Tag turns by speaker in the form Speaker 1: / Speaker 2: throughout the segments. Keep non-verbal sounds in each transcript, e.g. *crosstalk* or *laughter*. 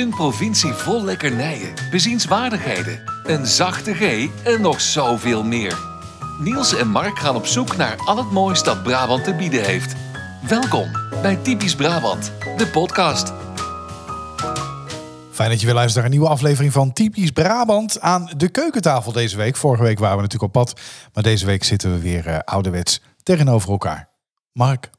Speaker 1: Een provincie vol lekkernijen, bezienswaardigheden, een zachte G en nog zoveel meer. Niels en Mark gaan op zoek naar al het moois dat Brabant te bieden heeft. Welkom bij Typisch Brabant, de podcast.
Speaker 2: Fijn dat je weer luistert naar een nieuwe aflevering van Typisch Brabant aan de keukentafel deze week. Vorige week waren we natuurlijk op pad, maar deze week zitten we weer eh, ouderwets tegenover elkaar. Mark?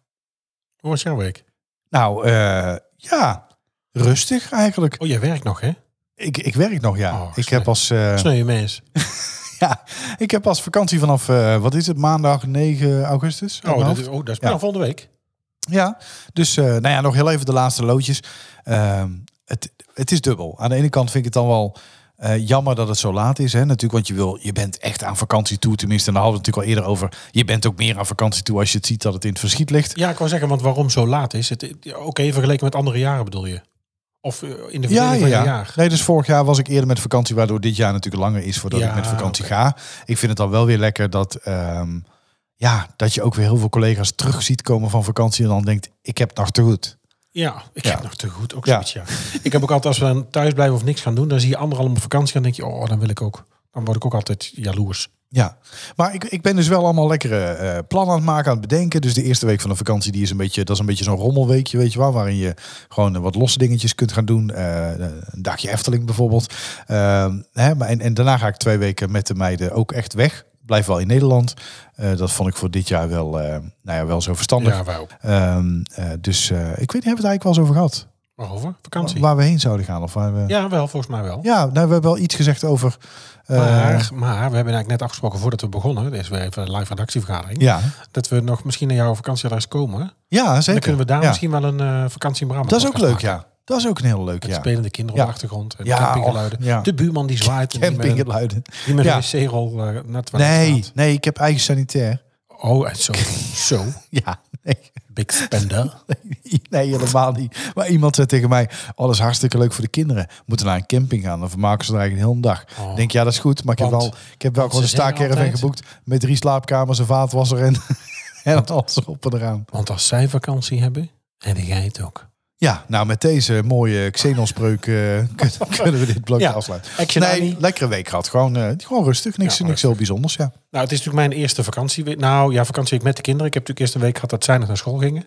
Speaker 3: Hoe was jouw week?
Speaker 2: Nou, eh, ja, rustig eigenlijk.
Speaker 3: Oh, jij werkt nog, hè?
Speaker 2: Ik, ik werk nog, ja.
Speaker 3: Oh,
Speaker 2: ik heb pas, eh,
Speaker 3: Sneu mens. *laughs*
Speaker 2: ja, ik heb pas vakantie vanaf, eh, wat is het, maandag 9 augustus?
Speaker 3: Oh, dat is, oh, dat is
Speaker 2: Ja.
Speaker 3: volgende week.
Speaker 2: Ja, dus eh, nou ja, nog heel even de laatste loodjes. Ehm, het, het is dubbel. Aan de ene kant vind ik het dan wel jammer dat het zo laat is. Hè? Natuurlijk, want je, wil, je bent echt aan vakantie toe. Tenminste, en daar hadden we het natuurlijk al eerder over. Je bent ook meer aan vakantie toe als je het ziet dat het in het verschiet ligt.
Speaker 3: Ja, ik wou zeggen, want waarom zo laat is het? Oké, vergeleken met andere jaren bedoel je? Of eh, in de
Speaker 2: Ja, ja, ja.
Speaker 3: jaar?
Speaker 2: Nee, dus vorig jaar was ik eerder met vakantie, waardoor dit jaar natuurlijk langer is voordat
Speaker 3: Ja,
Speaker 2: ik met vakantie ga. Ik vind het dan wel weer lekker dat, ehm, ja, dat je ook weer heel veel collega's terug ziet komen van vakantie en dan denkt, ik heb nog te goed.
Speaker 3: Ja, ik heb nog te goed. Ook zoiets, ja. ik heb ook altijd, als we dan thuis blijven of niks gaan doen, dan zie je anderen allemaal op vakantie gaan, denk je, oh, dan wil ik ook. Dan word ik ook altijd jaloers.
Speaker 2: Ja, maar ik, ik ben dus wel allemaal lekkere eh, plannen aan het maken, aan het bedenken. Dus de eerste week van de vakantie, die is een beetje, dat is een beetje zo'n rommelweekje, weet je wel, waarin je gewoon wat losse dingetjes kunt gaan doen. Eh, een dagje Efteling bijvoorbeeld. Ehm, hè, maar en, en daarna ga ik twee weken met de meiden ook echt weg. Blijf wel in Nederland. Eh, dat vond ik voor dit jaar wel, nou ja, wel zo verstandig.
Speaker 3: Ja, wij ook.
Speaker 2: Ehm, eh, dus ik weet niet, hebben we het eigenlijk wel eens over gehad?
Speaker 3: Waarover? Vakantie?
Speaker 2: Waar we heen zouden gaan? Of waar we... ja.
Speaker 3: Ja, wel, volgens mij wel.
Speaker 2: nou, we hebben wel iets gezegd over... eh,
Speaker 3: Maar, maar we hebben eigenlijk net afgesproken voordat we begonnen, dit is weer even een live redactievergadering,
Speaker 2: ja.
Speaker 3: dat we nog misschien naar jouw vakantieadres komen.
Speaker 2: ja, zeker.
Speaker 3: Dan kunnen we daar
Speaker 2: Ja.
Speaker 3: misschien wel een eh, vakantie in
Speaker 2: Dat is ook leuk,
Speaker 3: maken.
Speaker 2: ja. Dat is ook een heel leuk, ja.
Speaker 3: spelende kinderen
Speaker 2: Ja.
Speaker 3: op de achtergrond. En
Speaker 2: Ja,
Speaker 3: campinggeluiden.
Speaker 2: och, ja.
Speaker 3: De buurman die zwaait. en die met een-
Speaker 2: Campinggeluiden.
Speaker 3: Die met een wc-rol net waar
Speaker 2: Nee, nee, ik heb eigen sanitair.
Speaker 3: Oh, en zo. *laughs* zo.
Speaker 2: Ja, nee.
Speaker 3: Big spender. *laughs*
Speaker 2: Nee, *laughs* helemaal niet. Maar iemand zei tegen mij, oh, dat is hartstikke leuk voor de kinderen. We moeten naar een camping gaan, dan vermaken ze er eigenlijk een hele dag.
Speaker 3: Oh.
Speaker 2: Ik denk, ja, dat is goed. Maar ik heb
Speaker 3: Want-
Speaker 2: wel, ik heb wel
Speaker 3: want
Speaker 2: gewoon een staakerven geboekt met drie slaapkamers, een vaatwasser en, *laughs* en alles op en eraan.
Speaker 3: Want als zij vakantie hebben, heb jij het ook.
Speaker 2: Ja, nou met deze mooie Xenon-spreuk eh, *laughs* kunnen, we dit blokje
Speaker 3: Ja.
Speaker 2: afsluiten. Nee, lekkere week gehad. Gewoon, eh, gewoon rustig. Niks,
Speaker 3: Ja,
Speaker 2: niks heel bijzonders, ja.
Speaker 3: Nou, het is natuurlijk mijn eerste vakantieweek. Nou ja, vakantieweek met de kinderen. Ik heb natuurlijk eerst een week gehad dat zij nog naar school gingen.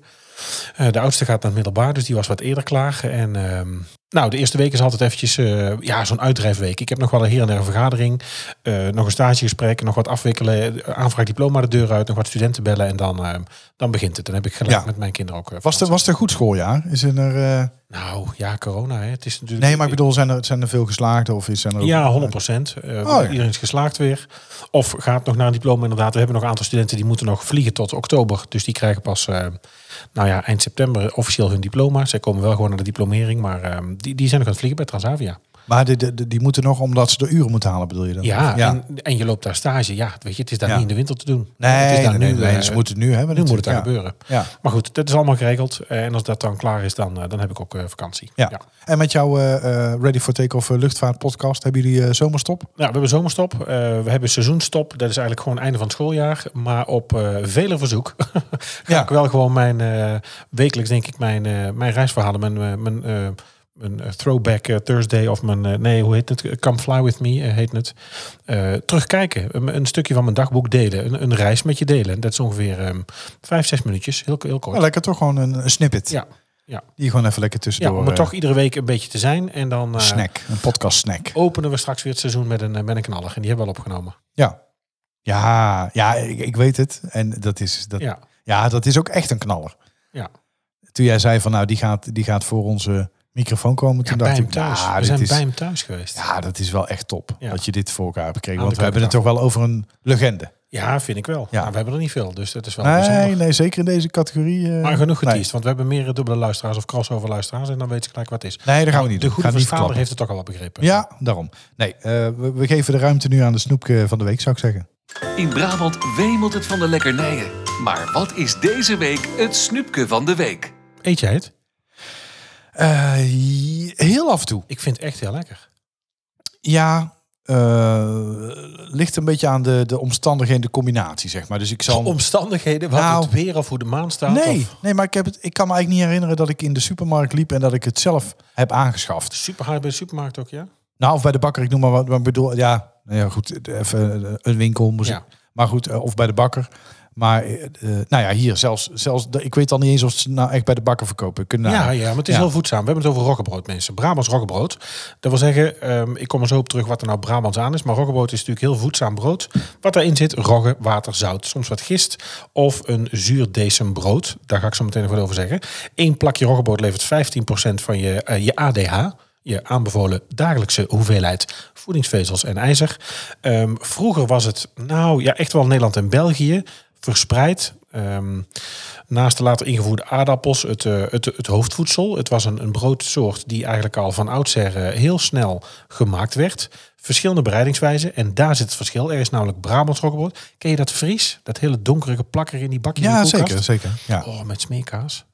Speaker 3: Eh, de oudste gaat naar het middelbaar, dus die was wat eerder klaar. En ehm, nou, de eerste week is altijd eventjes eh, ja, zo'n uitdrijfweek. Ik heb nog wel een hier en daar een vergadering, eh, nog een stagegesprek, nog wat afwikkelen, eh, aanvraag diploma de deur uit, nog wat studenten bellen en dan, ehm, dan begint het. Dan heb ik gelijk
Speaker 2: Ja.
Speaker 3: met mijn kinderen ook.
Speaker 2: Was het, was het een goed schooljaar? Is er,
Speaker 3: Nou ja, corona. Hè. Het is natuurlijk.
Speaker 2: nee, maar ik bedoel, zijn er, zijn er veel geslaagden? Of is zijn er ook-
Speaker 3: Ja, 100 procent.
Speaker 2: Oh, ja.
Speaker 3: Iedereen is geslaagd weer. Of gaat nog naar een diploma inderdaad. We hebben nog een aantal studenten die moeten nog vliegen tot oktober. Dus die krijgen pas nou ja, eind september officieel hun diploma. Zij komen wel gewoon naar de diplomering. Maar eh, die, die zijn nog aan het vliegen bij Transavia.
Speaker 2: Maar die, die, die moeten nog, omdat ze de uren moeten halen, bedoel je dan?
Speaker 3: Ja, En, en je loopt daar stage. Ja, weet je, het is daar
Speaker 2: Ja.
Speaker 3: niet in de winter te doen.
Speaker 2: Nee,
Speaker 3: het is daar
Speaker 2: nee,
Speaker 3: nu,
Speaker 2: nee,
Speaker 3: eh,
Speaker 2: ze moeten het nu hebben.
Speaker 3: nu moet het daar gebeuren.
Speaker 2: Ja.
Speaker 3: Maar goed, dat is allemaal geregeld. Eh, En als dat dan klaar is, dan, eh, dan heb ik ook vakantie.
Speaker 2: Ja. ja. En met jouw Ready for Takeoff luchtvaart podcast, hebben jullie zomerstop?
Speaker 3: Nou, we hebben zomerstop. We hebben seizoenstop. Dat is eigenlijk gewoon einde van het schooljaar. Maar op vele verzoek *laughs* ga
Speaker 2: Ja.
Speaker 3: ik wel gewoon mijn wekelijks, denk ik, mijn, mijn reisverhalen, mijn, mijn, mijn eh, throwback eh, Thursday of mijn, eh, nee, hoe heet het? Come Fly With Me heet het. Terugkijken. Een, een stukje van mijn dagboek delen. Een, een reis met je delen. Dat is ongeveer ehm, vijf, zes minuutjes. Heel, heel kort.
Speaker 2: Ja, lekker toch gewoon een, een snippet.
Speaker 3: Ja, ja.
Speaker 2: Die gewoon even lekker
Speaker 3: ja,
Speaker 2: tussendoor.
Speaker 3: om er
Speaker 2: eh,
Speaker 3: toch iedere week een beetje te zijn. En dan
Speaker 2: een snack, een podcast snack.
Speaker 3: openen we straks weer het seizoen met een, met een knaller. En die hebben we al opgenomen.
Speaker 2: Ja, ja, ja ik, ik weet het. En dat is, dat, ja.
Speaker 3: Ja,
Speaker 2: dat is ook echt een knaller.
Speaker 3: ja.
Speaker 2: Toen jij zei van nou, die gaat, die gaat voor onze microfoon komen.
Speaker 3: Ja,
Speaker 2: Toen
Speaker 3: bij
Speaker 2: dacht
Speaker 3: hem
Speaker 2: ik,
Speaker 3: thuis.
Speaker 2: nou,
Speaker 3: we zijn
Speaker 2: is,
Speaker 3: bij hem thuis geweest. Ja,
Speaker 2: Ja, dat is wel echt top.
Speaker 3: Ja.
Speaker 2: Dat je dit voor elkaar hebt gekregen. Want
Speaker 3: de
Speaker 2: we hebben het toch wel over een legende.
Speaker 3: vind ik wel.
Speaker 2: Ja.
Speaker 3: Nou, we hebben er niet veel, dus dat is wel
Speaker 2: Nee,
Speaker 3: bijzonder.
Speaker 2: nee, zeker in deze categorie. eh,
Speaker 3: Maar genoeg
Speaker 2: nee.
Speaker 3: geteased, want we hebben meer dubbele luisteraars of crossover luisteraars en dan weet je gelijk wat het is.
Speaker 2: Nee, dat gaan we niet
Speaker 3: De
Speaker 2: doen.
Speaker 3: goede
Speaker 2: niet
Speaker 3: verstaler
Speaker 2: verklappen.
Speaker 3: heeft het toch al wel begrepen.
Speaker 2: Ja, daarom. Nee, eh, we, we geven de ruimte nu aan de snoepje van de week, zou ik zeggen.
Speaker 1: In Brabant wemelt het van de lekkernijen. Maar wat is deze week het snoepje van de week?
Speaker 3: Eet jij het?
Speaker 2: Eh, heel af en toe.
Speaker 3: Ik vind het echt heel lekker.
Speaker 2: Ja, eh, ligt een beetje aan de, de omstandigheden, de combinatie, zeg maar. Dus ik zal...
Speaker 3: Omstandigheden, wat
Speaker 2: Nou,
Speaker 3: het weer of hoe de maan staat?
Speaker 2: Nee,
Speaker 3: Of
Speaker 2: nee, maar ik, heb het, ik kan me eigenlijk niet herinneren dat ik in de supermarkt liep en dat ik het zelf heb aangeschaft.
Speaker 3: super hard bij de supermarkt ook, ja?
Speaker 2: Nou, of bij de bakker, ik noem maar wat. Maar bedoel, ja, nou ja, goed, even eh, een winkel, moest
Speaker 3: Ja.
Speaker 2: ik- maar goed, of bij de bakker. Maar, eh, eh, nou ja, hier zelfs, zelfs, ik weet al niet eens of ze nou echt bij de bakker verkopen. Kunnen
Speaker 3: Ja, ja, maar het is
Speaker 2: Ja.
Speaker 3: heel voedzaam. We hebben het over roggebrood, mensen. Brabants roggebrood. Dat wil zeggen, ehm, ik kom er zo op terug wat er nou Brabants aan is. Maar roggebrood is natuurlijk heel voedzaam brood. Wat daarin zit, rogge, water, zout. Soms wat gist of een zuurdesembrood. Daar ga ik zo meteen nog wat over zeggen. Eén plakje roggebrood levert 15% van je, eh, je ADH. Je aanbevolen dagelijkse hoeveelheid voedingsvezels en ijzer. Ehm, vroeger was het, nou ja, echt wel Nederland en België verspreid. Ehm, naast de later ingevoerde aardappels het, eh, het, het hoofdvoedsel. Het was een, een broodsoort die eigenlijk al van oudsher eh, heel snel gemaakt werd. Verschillende bereidingswijzen. En daar zit het verschil. Er is namelijk Brabants roggebrood. Ken je dat Fries? Dat hele donkerige plakker in die bakjes in
Speaker 2: Ja,
Speaker 3: de
Speaker 2: zeker, zeker. Ja.
Speaker 3: Oh, met smeerkaas.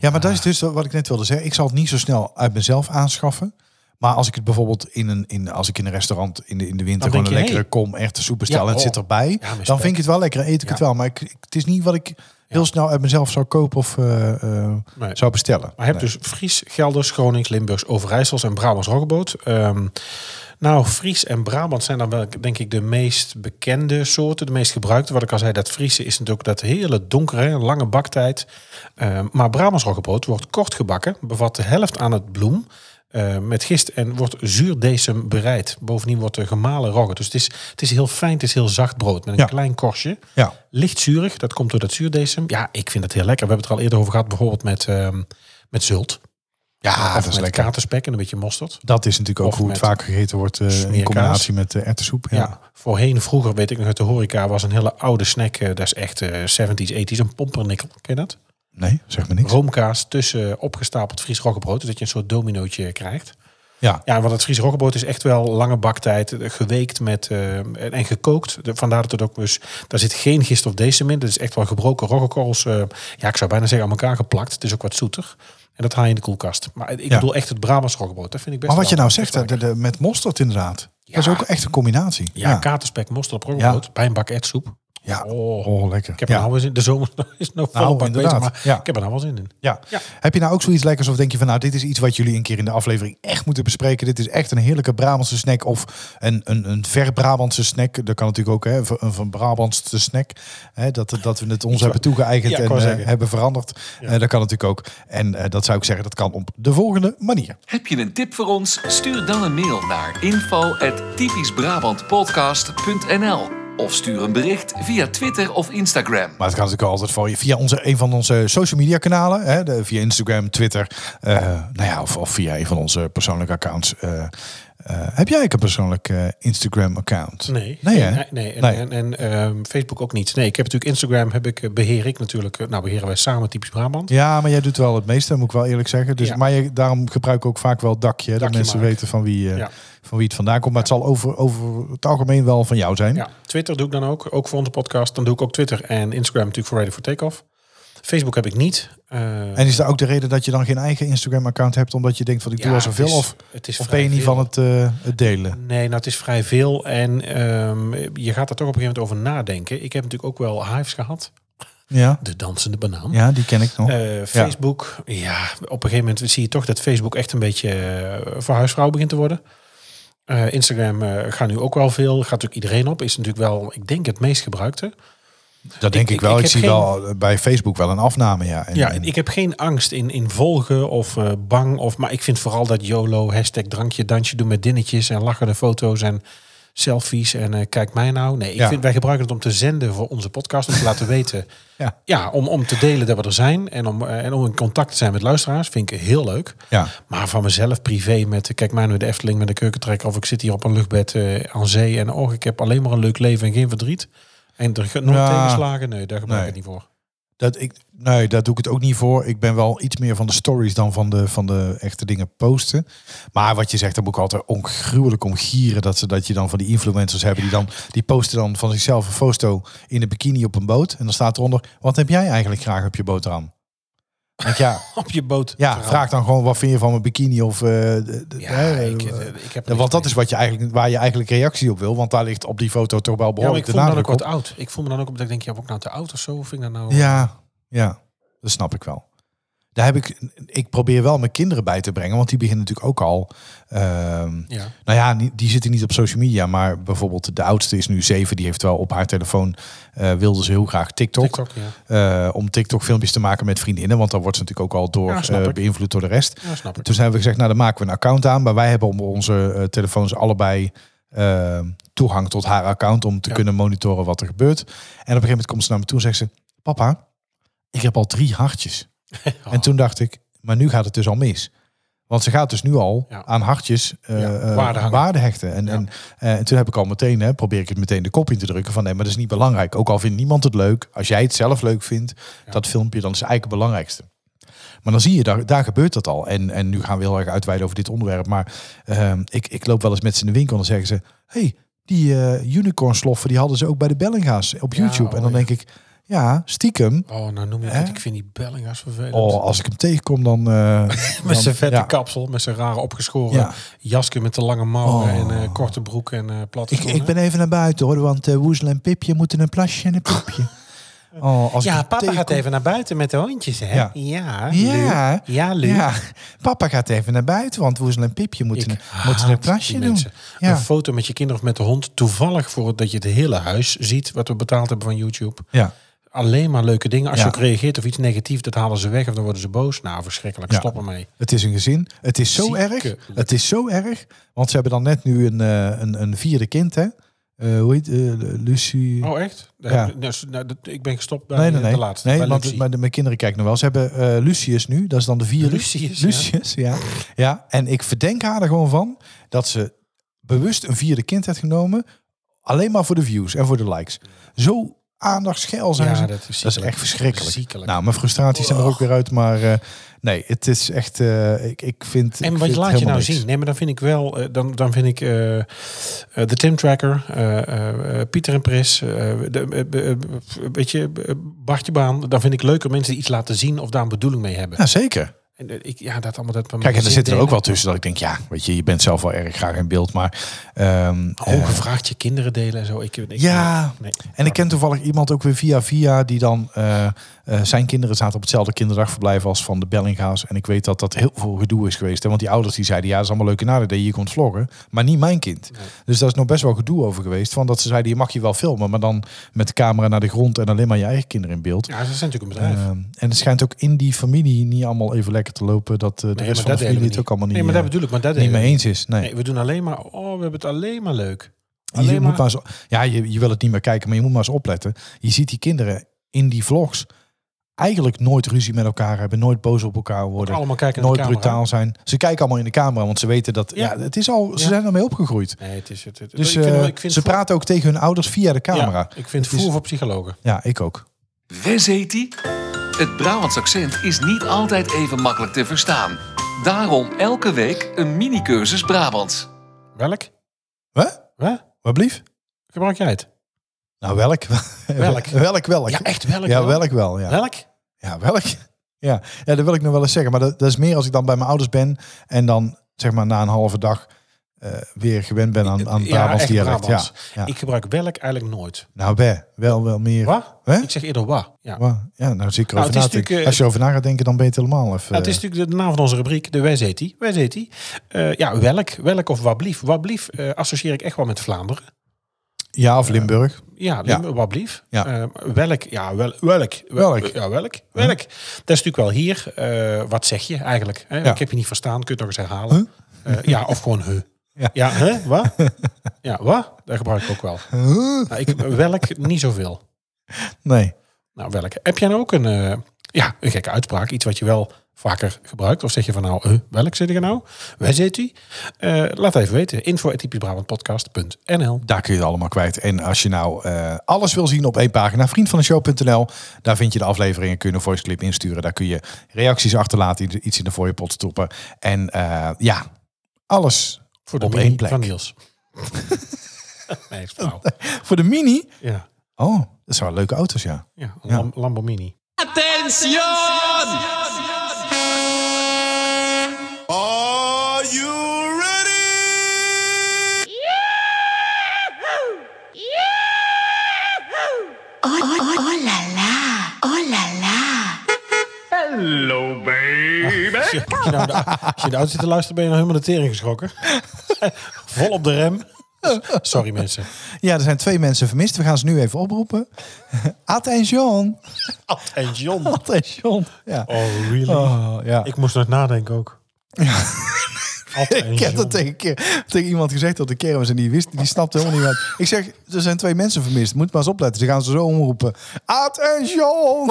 Speaker 2: ja, maar dat is dus wat ik net wilde zeggen. Ik zal het niet zo snel uit mezelf aanschaffen. Maar als ik het bijvoorbeeld in een, in, als ik in een restaurant in de, in de winter
Speaker 3: Dan
Speaker 2: gewoon een
Speaker 3: je,
Speaker 2: lekkere kom erwten bestel
Speaker 3: Ja,
Speaker 2: en het
Speaker 3: oh.
Speaker 2: zit erbij, dan
Speaker 3: spek.
Speaker 2: vind ik het wel lekker. Eet ik
Speaker 3: Ja.
Speaker 2: het wel. Maar ik, het is niet wat ik heel snel uit mezelf zou kopen of eh, eh,
Speaker 3: Nee.
Speaker 2: zou bestellen.
Speaker 3: Maar je hebt
Speaker 2: Nee.
Speaker 3: dus Fries, Gelders, Gronings, Limburgs, Overijssels en Brabants roggebrood. Ehm, nou, Fries en Brabant zijn dan wel, denk ik, de meest bekende soorten, de meest gebruikte. Wat ik al zei, dat Friese is natuurlijk dat hele donkere, lange baktijd. Ehm, maar Brabants roggebrood wordt kort gebakken, bevat de helft aan het bloem. Eh, met gist en wordt zuurdesem bereid. Bovendien wordt er gemalen rogge. Dus het is, het is heel fijn, het is heel zacht brood met een
Speaker 2: Ja.
Speaker 3: klein korstje.
Speaker 2: Ja.
Speaker 3: Licht zuurig, dat komt door dat zuurdesem. Ja, ik vind het heel lekker. We hebben het er al eerder over gehad, bijvoorbeeld met, ehm, met zult.
Speaker 2: Ja,
Speaker 3: of
Speaker 2: dat is
Speaker 3: met
Speaker 2: lekker.
Speaker 3: katerspek en een beetje mosterd.
Speaker 2: Dat is natuurlijk ook
Speaker 3: Of
Speaker 2: hoe het vaak gegeten wordt eh, in combinatie met uh, erwtensoep.
Speaker 3: Ja.
Speaker 2: Ja.
Speaker 3: voorheen, vroeger weet ik nog uit de horeca, was een hele oude snack. eh, dat is echt eh 70s, 80s, een pompernikkel. Ken je dat?
Speaker 2: Nee, zeg maar niks.
Speaker 3: Roomkaas tussen opgestapeld Fries roggebrood. Dus dat je een soort dominootje krijgt.
Speaker 2: Ja,
Speaker 3: Ja, want het Fries roggebrood is echt wel lange baktijd. eh, Geweekt met, eh, en, gekookt. Vandaar dat het ook dus... Daar zit geen gist of decem in. Dat is echt wel gebroken roggekorrels. eh, ja, ik zou bijna zeggen aan elkaar geplakt. Het is ook wat zoeter. En dat haal je in de koelkast. Maar ik
Speaker 2: Ja.
Speaker 3: bedoel echt het Brabants roggebrood. Dat vind ik best
Speaker 2: maar wat je nou zegt, de, de- met mosterd inderdaad.
Speaker 3: Ja.
Speaker 2: Dat is ook echt een combinatie.
Speaker 3: Ja,
Speaker 2: Ja,
Speaker 3: katerspek, mosterd op roggebrood. Bij een bak ertsoep.
Speaker 2: Ja.
Speaker 3: Oh,
Speaker 2: Oh, lekker.
Speaker 3: ik heb
Speaker 2: ja.
Speaker 3: er nou wel zin in. De zomer is nog
Speaker 2: Nou,
Speaker 3: bezig, maar
Speaker 2: Ja.
Speaker 3: ik heb er nou wel zin in.
Speaker 2: Ja.
Speaker 3: Ja.
Speaker 2: Heb je nou ook zoiets lekkers of denk je van nou dit is iets wat jullie een keer in de aflevering echt moeten bespreken. Dit is echt een heerlijke Brabantse snack of een, een, een ver Brabantse snack. Dat kan natuurlijk ook hè, een van Brabantse snack. Hè, dat, dat we het ons hebben toegeëigend
Speaker 3: Ja,
Speaker 2: en eh, hebben veranderd.
Speaker 3: Ja.
Speaker 2: Eh, dat kan natuurlijk ook. En eh, dat zou ik zeggen, dat kan op de volgende manier.
Speaker 1: Heb je een tip voor ons? Stuur dan een mail naar info@typischbrabantpodcast.nl of stuur een bericht via Twitter of Instagram.
Speaker 2: Maar het kan natuurlijk altijd voor je via onze, een van onze social media kanalen. Hè, de, via Instagram, Twitter. eh, nou ja, of, of via een van onze persoonlijke accounts. Eh, eh, heb jij ook een persoonlijk eh, Instagram account?
Speaker 3: Nee,
Speaker 2: Nee, hè?
Speaker 3: nee, nee. En,
Speaker 2: Nee.
Speaker 3: en, en ehm, Facebook ook niet. Nee, ik heb natuurlijk Instagram, heb ik, eh, beheer ik natuurlijk. Nou, beheren wij samen typisch Brabant.
Speaker 2: Ja, maar jij doet wel het meeste, moet ik wel eerlijk zeggen. Dus,
Speaker 3: Ja.
Speaker 2: Maar je, daarom gebruik ik ook vaak wel dakje. hè, dat
Speaker 3: Dakje
Speaker 2: mensen weten van wie, eh,
Speaker 3: Ja.
Speaker 2: Van wie het vandaan komt. Maar het zal over, over het algemeen wel van jou zijn.
Speaker 3: Ja, Twitter doe ik dan ook. Ook voor onze podcast. Dan doe ik ook Twitter en Instagram natuurlijk voor Ready for Takeoff. Facebook heb ik niet. Eh,
Speaker 2: En is dat ook de reden dat je dan geen eigen Instagram-account hebt? Omdat je denkt van ik doe
Speaker 3: ja,
Speaker 2: al zoveel?
Speaker 3: het is-
Speaker 2: Of,
Speaker 3: het is
Speaker 2: of ben je niet
Speaker 3: veel.
Speaker 2: van het, eh, het delen?
Speaker 3: Nee, nou het is vrij veel. En ehm, je gaat er toch op een gegeven moment over nadenken. Ik heb natuurlijk ook wel hives gehad.
Speaker 2: Ja, *laughs*
Speaker 3: De dansende banaan.
Speaker 2: ja die ken ik nog.
Speaker 3: Eh, Facebook, ja. op een gegeven moment zie je toch dat Facebook echt een beetje voor huisvrouw begint te worden. Eh, Instagram eh gaat nu ook wel veel, gaat natuurlijk iedereen op. Is natuurlijk wel, ik denk, het meest gebruikte.
Speaker 2: dat denk
Speaker 3: ik-
Speaker 2: ik, wel.
Speaker 3: ik
Speaker 2: zie
Speaker 3: geen-
Speaker 2: wel bij Facebook wel een afname. Ja, en,
Speaker 3: Ja,
Speaker 2: en-
Speaker 3: ik heb geen angst in, in volgen of eh, bang. Of, maar ik vind vooral dat YOLO, hashtag drankje, dansje doen met dinnetjes en lachende foto's en selfies en eh, kijk mij nou. Nee, ik
Speaker 2: Ja.
Speaker 3: vind, wij gebruiken het om te zenden voor onze podcast, om te laten *laughs* weten.
Speaker 2: Ja.
Speaker 3: Ja, om, om te delen dat we er zijn en om, eh, en om in contact te zijn met luisteraars, vind ik heel leuk.
Speaker 2: ja.
Speaker 3: Maar van mezelf privé met, eh, kijk mij nu de Efteling met een keukentrekker of ik zit hier op een luchtbed aan zee en oh, ik heb alleen maar een leuk leven en geen verdriet. En er nooit
Speaker 2: Ja.
Speaker 3: tegenslagen, nee, daar gebruik ik het niet voor.
Speaker 2: Dat ik, nee, daar doe ik het ook niet voor. Ik ben wel iets meer van de stories dan van de, van de echte dingen posten. Maar wat je zegt, daar moet ik altijd ongruwelijk om gieren. Dat, ze, dat je dan van die influencers hebben die dan die posten dan van zichzelf een foto in een bikini op een boot. En dan staat eronder, wat heb jij eigenlijk graag op je boterham? Want ja, *laughs*
Speaker 3: op je boot.
Speaker 2: ja vraag dan gewoon wat vind je van mijn bikini of... eh, de- de-
Speaker 3: Ja,
Speaker 2: hè,
Speaker 3: ik,
Speaker 2: eh,
Speaker 3: eh, ik heb
Speaker 2: want dat is wat je eigenlijk, waar je eigenlijk reactie op wil. Want daar ligt op die foto toch wel
Speaker 3: Ja, maar
Speaker 2: behoorlijk
Speaker 3: ik voel me dan ook wat oud. Ik voel me dan ook op dat ik denk, ja, ben ik nou te oud of zo? Of vind ik dat nou...
Speaker 2: Ja, ja, dat snap ik wel. Daar heb ik, ik probeer wel mijn kinderen bij te brengen, want die beginnen natuurlijk ook al. ehm,
Speaker 3: Ja.
Speaker 2: nou ja, die zitten niet op social media, maar bijvoorbeeld de oudste is nu zeven. Die heeft wel op haar telefoon eh, wilde ze heel graag TikTok,
Speaker 3: TikTok, ja.
Speaker 2: eh, om TikTok filmpjes te maken met vriendinnen, want dan wordt ze natuurlijk ook al door
Speaker 3: Ja,
Speaker 2: eh, beïnvloed door de rest.
Speaker 3: Ja, snap ik.
Speaker 2: Toen hebben we gezegd, nou dan maken we een account aan. Maar wij hebben op onze telefoons allebei eh, toegang tot haar account om te kunnen monitoren wat er gebeurt. En op een gegeven moment komt ze naar me toe en zegt ze, papa, ik heb al drie hartjes.
Speaker 3: Oh. *laughs*
Speaker 2: En toen dacht ik, maar nu gaat het dus al mis. Want ze gaat dus nu al
Speaker 3: Ja.
Speaker 2: aan hartjes
Speaker 3: Ja,
Speaker 2: eh,
Speaker 3: waarde
Speaker 2: hechten. En,
Speaker 3: Ja.
Speaker 2: en, eh, en toen heb ik al meteen, hè, probeer ik het meteen de kop in te drukken van nee, maar dat is niet belangrijk. Ook al vindt niemand het leuk, als jij het zelf leuk vindt, dat filmpje, dan is het eigenlijk het belangrijkste. Maar dan zie je, daar, daar gebeurt dat al. En, en nu gaan we heel erg uitweiden over dit onderwerp. Maar ehm, ik, ik loop wel eens met ze in de winkel en dan zeggen ze... hey, die unicorn sloffen, die hadden ze ook bij de Bellinga's op YouTube.
Speaker 3: oh
Speaker 2: en dan
Speaker 3: ja.
Speaker 2: denk ik, ja, stiekem.
Speaker 3: Oh, nou noem je het. Ik vind die Bellinga's vervelend.
Speaker 2: Oh, als ik hem tegenkom, dan... eh, *laughs*
Speaker 3: met zijn vette
Speaker 2: ja.
Speaker 3: kapsel, met zijn rare opgeschoren
Speaker 2: Ja.
Speaker 3: jasje met de lange mouwen
Speaker 2: Oh.
Speaker 3: en eh, korte broek en eh platte
Speaker 2: Ik, ik ben even naar buiten hoor, want Woezel en Pipje moeten een plasje en een piepje. *laughs* Oh, als
Speaker 3: Ja, papa gaat even naar buiten met de hondjes, hè?
Speaker 2: Ja.
Speaker 3: Ja,
Speaker 2: Ja,
Speaker 3: Lu. Ja, Lu.
Speaker 2: ja, papa gaat even naar buiten, want Woezel en Pipje moeten,
Speaker 3: Ik
Speaker 2: moeten een plasje doen. Ja.
Speaker 3: Een foto met je kinderen of met de hond. Toevallig voor dat je het hele huis ziet. Wat we betaald hebben van YouTube.
Speaker 2: Ja.
Speaker 3: Alleen maar leuke dingen. Als
Speaker 2: Ja.
Speaker 3: je ook reageert of iets negatiefs, dat halen ze weg. Of dan worden ze boos. Nou, verschrikkelijk.
Speaker 2: Ja.
Speaker 3: Stop ermee.
Speaker 2: Het is een gezin. Het is zo erg. Het is zo erg. Want ze hebben dan net nu een, eh, een, een vierde kind, hè? Eh, hoe heet eh, Lucie?
Speaker 3: Oh, echt?
Speaker 2: Ja.
Speaker 3: Nou, nou, ik ben gestopt bij
Speaker 2: nee, nee, nee.
Speaker 3: de laatste.
Speaker 2: nee want mijn kinderen kijken nog wel. Ze hebben eh, Lucius nu. Dat is dan de vierde.
Speaker 3: Lucius, ja.
Speaker 2: Lucius, ja. ja. En ik verdenk haar er gewoon van dat ze bewust een vierde kind heeft genomen. Alleen maar voor de views en voor de likes. Zo aandachtsgeil zijn
Speaker 3: Ja,
Speaker 2: ze.
Speaker 3: dat is
Speaker 2: Dat is
Speaker 3: ziekelijk.
Speaker 2: echt verschrikkelijk.
Speaker 3: Ziekelijk.
Speaker 2: Nou, mijn frustraties zijn er ook weer uit. Maar eh, nee, het is echt... eh, ik, ik vind
Speaker 3: En
Speaker 2: ik
Speaker 3: wat
Speaker 2: vind
Speaker 3: laat je nou
Speaker 2: niks.
Speaker 3: zien? Nee, maar dan vind ik wel, eh, dan, dan vind ik eh, eh, de Tim Tracker, eh, eh, eh, Pieter en Pris, eh, de, weet je, eh, Bartje Baan. Dan vind ik leuker mensen die iets laten zien of daar een bedoeling mee hebben.
Speaker 2: Ja, zeker.
Speaker 3: En, eh, ik, ja, dat allemaal dat.
Speaker 2: Kijk, en er zitten er ook wel tussen dat ik denk, ja, weet je, je bent zelf wel erg graag in beeld, maar ehm, eh,
Speaker 3: Ongevraagd je kinderen delen en zo. Ik, ik,
Speaker 2: Ja.
Speaker 3: nee.
Speaker 2: en ik ken toevallig iemand ook weer via via die dan eh, eh, zijn kinderen zaten op hetzelfde kinderdagverblijf als van de Bellinga's en ik weet dat dat heel veel gedoe is geweest, hè? want die ouders die zeiden, ja, dat is allemaal leuke naden dat je hier komt vloggen, maar niet mijn kind.
Speaker 3: Nee.
Speaker 2: Dus daar is nog best wel gedoe over geweest, van dat ze zeiden, je mag je wel filmen, maar dan met de camera naar de grond en alleen maar je eigen kinderen in beeld.
Speaker 3: Ja, ze zijn natuurlijk een bedrijf.
Speaker 2: Ehm, en het schijnt ook in die familie niet allemaal even lekker te lopen. Dat eh, de
Speaker 3: Nee,
Speaker 2: rest van de familie het ook allemaal niet,
Speaker 3: nee, maar dat
Speaker 2: eh,
Speaker 3: bedoel ik, maar dat
Speaker 2: niet mee eens is. Nee.
Speaker 3: Nee, we doen alleen maar, oh, we hebben het alleen maar leuk.
Speaker 2: je
Speaker 3: Alleen
Speaker 2: moet
Speaker 3: maar,
Speaker 2: ja, je, je wil het niet meer kijken, maar je moet maar eens opletten. Je ziet die kinderen in die vlogs eigenlijk nooit ruzie met elkaar hebben, nooit boos op elkaar worden,
Speaker 3: allemaal kijken naar
Speaker 2: nooit brutaal zijn. Ze kijken allemaal in de camera, want ze weten dat ja,
Speaker 3: Ja.
Speaker 2: het is al, ze
Speaker 3: Ja.
Speaker 2: zijn ermee opgegroeid.
Speaker 3: Nee, het is het. het-
Speaker 2: Dus
Speaker 3: ik vind,
Speaker 2: eh,
Speaker 3: ik vind
Speaker 2: ze praten ook tegen hun ouders via de camera.
Speaker 3: Ja, ik vind
Speaker 2: Het
Speaker 3: voer voor psychologen.
Speaker 2: Ja, ik ook.
Speaker 1: Wes heet? Het Brabants accent is niet altijd even makkelijk te verstaan. Daarom elke week een mini-cursus Brabants.
Speaker 3: Welk?
Speaker 2: Wat?
Speaker 3: Wat?
Speaker 2: Wat blief?
Speaker 3: Gebruik jij het?
Speaker 2: Nou, welk? *laughs*
Speaker 3: Welk?
Speaker 2: welk, welk?
Speaker 3: Ja, echt welk?
Speaker 2: Ja,
Speaker 3: wel?
Speaker 2: welk wel, ja.
Speaker 3: Welk?
Speaker 2: Ja, welk? *laughs* Ja. ja, dat wil ik nog wel eens zeggen. Maar dat, dat is meer als ik dan bij mijn ouders ben en dan zeg maar na een halve dag eh, weer gewend ben aan, aan
Speaker 3: Ja,
Speaker 2: Brabants
Speaker 3: echt
Speaker 2: dialect. Ja, ja.
Speaker 3: Ik gebruik welk eigenlijk nooit.
Speaker 2: Nou, bij, wel, wel meer.
Speaker 3: Wat? Ik zeg eerder wa. Ja.
Speaker 2: Wa- Ja, nou zie ik
Speaker 3: Nou,
Speaker 2: erover
Speaker 3: is
Speaker 2: na
Speaker 3: eh,
Speaker 2: Als je erover na gaat denken, dan ben je het helemaal even...
Speaker 3: Nou, het is natuurlijk de naam van onze rubriek, de Wij zet die. Wij zet die. Eh, ja, welk, welk of wablief. Wablief eh, associeer ik echt wel met Vlaanderen.
Speaker 2: Ja, of Limburg.
Speaker 3: Ja,
Speaker 2: Ja.
Speaker 3: Lim- wablief.
Speaker 2: Ja.
Speaker 3: Eh, welk, ja, wel, welk.
Speaker 2: Welk.
Speaker 3: Ja, welk. Welk. Dat is natuurlijk wel hier. Eh, wat zeg je eigenlijk? Hè? Ik heb je niet verstaan, kun je het nog eens herhalen? Eh, ja, of gewoon he.
Speaker 2: Ja.
Speaker 3: Ja, hè? Wat? *laughs* Ja, wat? Dat gebruik ik ook wel. Nou, ik, welk niet zoveel.
Speaker 2: Nee.
Speaker 3: Nou, welke? Heb jij nou ook een, eh, ja, een gekke uitspraak? Iets wat je wel vaker gebruikt? Of zeg je van nou, eh, welk zit je nou? Wij zit u? Eh, laat even weten. Info Brabantpodcast.nl
Speaker 2: Daar kun je het allemaal kwijt. En als je nou eh, alles wil zien op één pagina, vriendvandeshow.nl. Daar vind je de afleveringen, kun je een voice clip insturen. Daar kun je reacties achterlaten, iets in de fooiepot stoppen. En eh, ja, alles
Speaker 3: Voor de
Speaker 2: Op
Speaker 3: mini
Speaker 2: één plek.
Speaker 3: van Niels. *laughs* nee, is flauw.
Speaker 2: voor de mini.
Speaker 3: Ja,
Speaker 2: Oh, dat zijn wel leuke auto's, ja.
Speaker 3: ja, een
Speaker 2: Ja.
Speaker 3: Lamborghini. Als je, als je nou de, als je de auto zit te luisteren, ben je nou helemaal de tering geschrokken. *laughs* Vol op de rem. Sorry mensen.
Speaker 2: Ja, er zijn twee mensen vermist. We gaan ze nu even oproepen. *laughs* Attention.
Speaker 3: Attention.
Speaker 2: Attention. Ja.
Speaker 3: Oh, really?
Speaker 2: Oh, ja.
Speaker 3: Ik moest nog nadenken ook. *laughs*
Speaker 2: Ik heb dat tegen, keer, tegen iemand gezegd op de kermis en die wist, die snapte helemaal niet wat. Ik zeg, er zijn twee mensen vermist. Moet maar eens opletten. Ze gaan ze zo omroepen. Attention!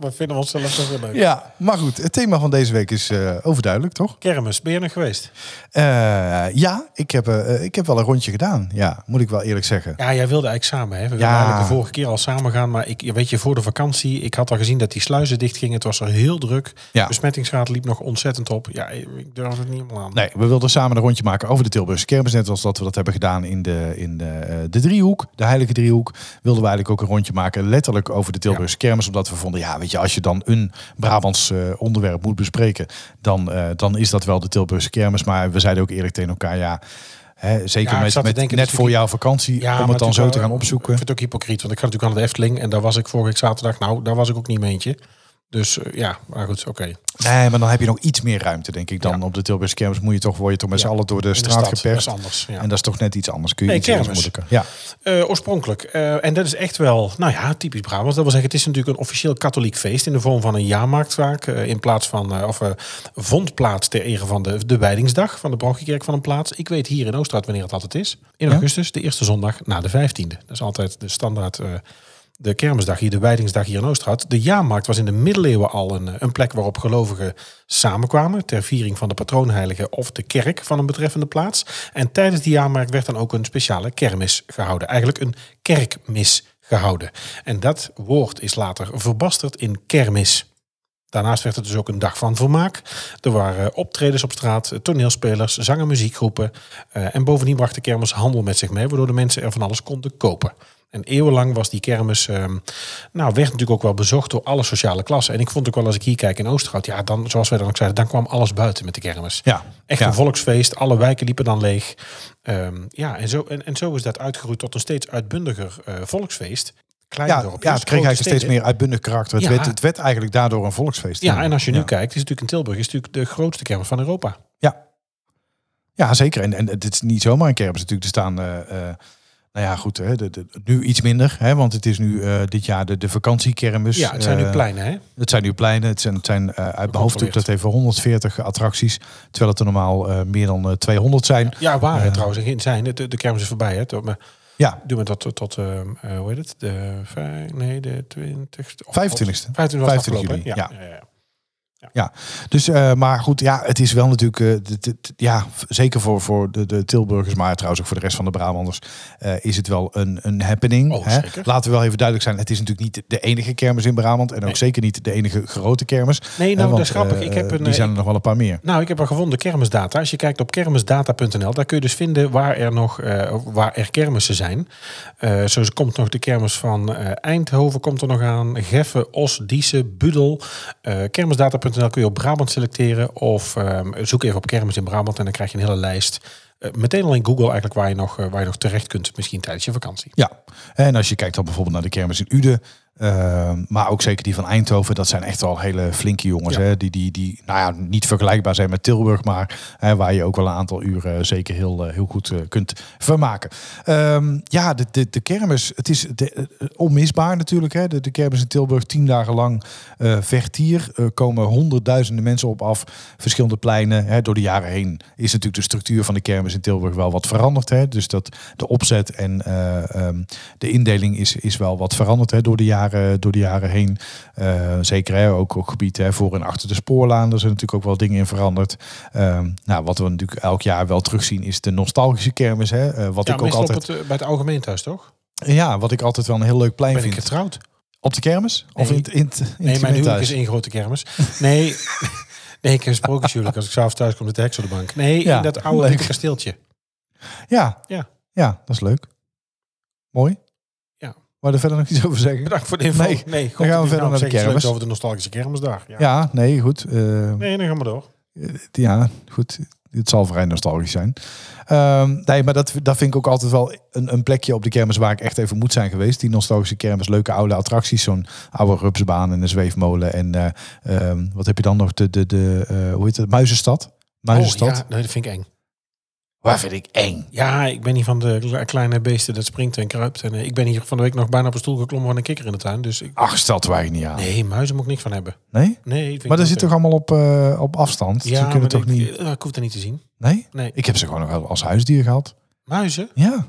Speaker 3: We vinden onszelf toch wel leuk.
Speaker 2: Ja, maar goed. Het thema van deze week is eh, overduidelijk, toch?
Speaker 3: Kermis, ben je nog geweest?
Speaker 2: Eh, ja, ik heb, eh, ik heb wel een rondje gedaan. Ja, moet ik wel eerlijk zeggen.
Speaker 3: Ja, jij wilde eigenlijk samen. Hè? We wilden
Speaker 2: Ja.
Speaker 3: eigenlijk de vorige keer al samen gaan. Maar ik, weet je, voor de vakantie, ik had al gezien dat die sluizen dicht gingen. Het was er heel druk.
Speaker 2: Ja.
Speaker 3: Besmettingsgraad liep nog ontzettend op. Ja, ik durf het niet helemaal aan.
Speaker 2: Nee, we wilden samen een rondje maken over de Tilburgse kermis. Net als dat we dat hebben gedaan in de, in de, de driehoek, de heilige driehoek. Wilden we eigenlijk ook een rondje maken, letterlijk over de Tilburgse kermis. Omdat we vonden, ja, weet je, als je dan een Brabants eh, onderwerp moet bespreken, dan, eh, dan is dat wel de Tilburgse kermis. Maar we zeiden ook eerlijk tegen elkaar, ja, hè, zeker
Speaker 3: Ja,
Speaker 2: met,
Speaker 3: denken,
Speaker 2: net
Speaker 3: is
Speaker 2: voor jouw vakantie,
Speaker 3: Ja,
Speaker 2: om het dan zo te gaan opzoeken.
Speaker 3: Ik vind het ook hypocriet, want ik ga natuurlijk aan de Efteling. En daar was ik vorige week zaterdag. Nou, daar was ik ook niet mee eentje. Dus eh, ja, maar goed, oké.
Speaker 2: Nee, maar dan heb je nog iets meer ruimte, denk ik, dan
Speaker 3: Ja.
Speaker 2: op de Tilburgse kermis. Moet je toch, word je toch met z'n allen door de straat
Speaker 3: stad, dat
Speaker 2: geperst.
Speaker 3: is anders, ja.
Speaker 2: En dat is toch net iets anders. Kun je
Speaker 3: Nee,
Speaker 2: iets
Speaker 3: kermis.
Speaker 2: moeilijker. Ja.
Speaker 3: Eh, oorspronkelijk. Eh, en dat is echt wel, nou ja, typisch Brabant. Dat wil zeggen, het is natuurlijk een officieel katholiek feest in de vorm van een jaarmarkt vaak. in plaats van, of vond plaats ter ere van de, de wijdingsdag van de bronkiekerk van een plaats. Ik weet hier in Oostraat wanneer het altijd is. In augustus, de eerste zondag na de 15e. Dat is altijd de standaard, de kermisdag hier, de wijdingsdag hier in Oostraat. De jaarmarkt was in de middeleeuwen al een, eh, een plek waarop gelovigen samenkwamen. Ter viering van de patroonheilige of de kerk van een betreffende plaats. En tijdens die jaarmarkt werd dan ook een speciale kermis gehouden. Eigenlijk een kerkmis gehouden. En dat woord is later verbasterd in kermis. Daarnaast werd het dus ook een dag van vermaak. Er waren optredens op straat, toneelspelers, zang- en muziekgroepen. Eh, en bovendien bracht de kermis handel met zich mee, waardoor de mensen er van alles konden kopen. En eeuwenlang was die kermis, ehm, nou, werd natuurlijk ook wel bezocht door alle sociale klassen. En ik vond ook wel als ik hier kijk in Oosterhout, ja, dan, zoals wij dan ook zeiden, dan kwam alles buiten met de kermis.
Speaker 2: Ja.
Speaker 3: Echt
Speaker 2: Ja.
Speaker 3: een volksfeest, alle wijken liepen dan leeg. Ehm, ja, en zo, en, en zo is dat uitgegroeid tot een steeds uitbundiger eh, volksfeest. Kleine
Speaker 2: Ja, ja, het kreeg eigenlijk steeds meer uitbundig karakter. Het, werd, het werd eigenlijk daardoor een volksfeest.
Speaker 3: Ja, en als je nu
Speaker 2: ja.
Speaker 3: kijkt, is natuurlijk in Tilburg is natuurlijk de grootste kermis van Europa.
Speaker 2: Ja, ja zeker. En, en het is niet zomaar een kermis natuurlijk. Er staan, eh, eh, nou ja, goed, hè, de, de- nu iets minder. Hè, want het is nu eh, dit jaar de, de vakantiekermis.
Speaker 3: Ja, het zijn nu
Speaker 2: Eh,
Speaker 3: pleinen, hè?
Speaker 2: Het zijn nu pleinen. Het zijn, het zijn eh, uit mijn hoofd doe ik dat even 140 attracties. Terwijl het er normaal meer dan eh, 200 zijn.
Speaker 3: Ja, waar
Speaker 2: Eh.
Speaker 3: trouwens. in zijn. De, de kermis is voorbij, hè? Tot- maar
Speaker 2: Ja,
Speaker 3: Doe me tot, tot, tot hoe heet het? De, nee, de 20 of-
Speaker 2: 25e.
Speaker 3: 25 was
Speaker 2: 25
Speaker 3: afgelopen,
Speaker 2: juli, ja,
Speaker 3: ja, ja.
Speaker 2: Dus eh, maar goed, ja, het is wel natuurlijk, eh, dit- dit- ja, zeker voor, voor de, de Tilburgers, maar trouwens ook voor de rest van de Brabanders, eh, is het wel een, een happening.
Speaker 3: Oh,
Speaker 2: hè? Laten we wel even duidelijk zijn, het is natuurlijk niet de enige kermis in Brabant en ook
Speaker 3: Nee.
Speaker 2: zeker niet de enige grote kermis.
Speaker 3: Nee, nou,
Speaker 2: want,
Speaker 3: dat is grappig. Ik heb een,
Speaker 2: die zijn er nog wel een paar meer.
Speaker 3: Nou, ik heb er gevonden kermisdata. Als je kijkt op kermisdata.nl, daar kun je dus vinden waar er nog waar er kermissen zijn. Zo komt nog de kermis van Eindhoven komt er nog aan, Geffen, Os, Diezen, Budel. Eh kermisdata.nl kun je op Brabant selecteren of ehm, zoek even op kermis in Brabant en dan krijg je een hele lijst. Eh, meteen al in Google eigenlijk waar je nog eh, waar je nog terecht kunt, misschien tijdens je vakantie.
Speaker 2: Ja, en als je kijkt dan bijvoorbeeld naar de kermis in Uden, eh, maar ook zeker die van Eindhoven, dat zijn echt wel hele flinke jongens.
Speaker 3: Ja.
Speaker 2: Hè? Die, die, die nou ja, niet vergelijkbaar zijn met Tilburg, maar hè, waar je ook wel een aantal uren zeker heel, eh, heel goed eh, kunt vermaken. Ehm, ja, de, de, de kermis, het is de, eh, onmisbaar natuurlijk. Hè? De, de kermis in Tilburg, tien dagen lang eh vertier. Er komen honderdduizenden mensen op af, verschillende pleinen. Hè? Door de jaren heen is natuurlijk de structuur van de kermis in Tilburg wel wat veranderd. Hè? Dus dat de opzet en eh, ehm, de indeling is, is wel wat veranderd hè? Door, de jaren, door de jaren heen. Eh, zeker hè? ook op gebied hè? voor en achter de spoorlaan. Daar zijn natuurlijk ook wel dingen in veranderd. Ehm, nou, wat we natuurlijk elk jaar wel terugzien is de nostalgische kermis. Hè? Eh, wat
Speaker 3: Ja,
Speaker 2: ik ook altijd,
Speaker 3: op het, eh, bij het algemeen thuis, toch?
Speaker 2: ja, wat ik altijd wel een heel leuk plein
Speaker 3: Ben ik
Speaker 2: vind.
Speaker 3: getrouwd?
Speaker 2: Op de kermis? Of in, het- in, in
Speaker 3: Nee, mijn huwelijk is één grote kermis. Nee, *laughs* nee ik heb sprookjeshuwelijk. Als ik s'avonds thuis kom, zit de heks op de bank. Nee,
Speaker 2: Ja,
Speaker 3: in dat oude kasteeltje.
Speaker 2: Ja.
Speaker 3: Ja.
Speaker 2: ja, dat is leuk. Mooi. Je er verder nog iets over zeggen?
Speaker 3: Bedankt voor de info.
Speaker 2: Nee,
Speaker 3: nee
Speaker 2: dan gaan we verder naar de kermis.
Speaker 3: over de nostalgische kermisdag. Ja.
Speaker 2: Ja, nee, goed. eh,
Speaker 3: Nee, dan gaan we door.
Speaker 2: ja, goed. Het zal vrij nostalgisch zijn. Ehm, nee, maar dat, dat vind ik ook altijd wel een, een plekje op de kermis waar ik echt even moet zijn geweest. Die nostalgische kermis, leuke oude attracties. Zo'n oude rupsbaan en een zweefmolen. En eh, ehm, wat heb je dan nog? De, de, de, eh, hoe heet het? Muizenstad? Muizenstad?
Speaker 3: Oh, ja, nee, dat vind ik eng.
Speaker 2: Waar vind ik eng?
Speaker 3: Ja, ik ben niet van de kle- kleine beesten dat springt en kruipt. En, eh, ik ben hier van de week nog bijna op een stoel geklommen van een kikker in de tuin. Dus ik,
Speaker 2: Ach, stelt waar niet aan.
Speaker 3: nee, muizen moet ik niks van hebben.
Speaker 2: Nee?
Speaker 3: Nee,
Speaker 2: Maar dat zit toch allemaal op, eh, op afstand?
Speaker 3: Ja,
Speaker 2: Ze kunnen toch
Speaker 3: ik,
Speaker 2: niet...
Speaker 3: eh, ik hoef het niet te zien.
Speaker 2: Nee?
Speaker 3: Nee.
Speaker 2: Ik heb ze gewoon nog als huisdier gehad.
Speaker 3: Muizen?
Speaker 2: Ja.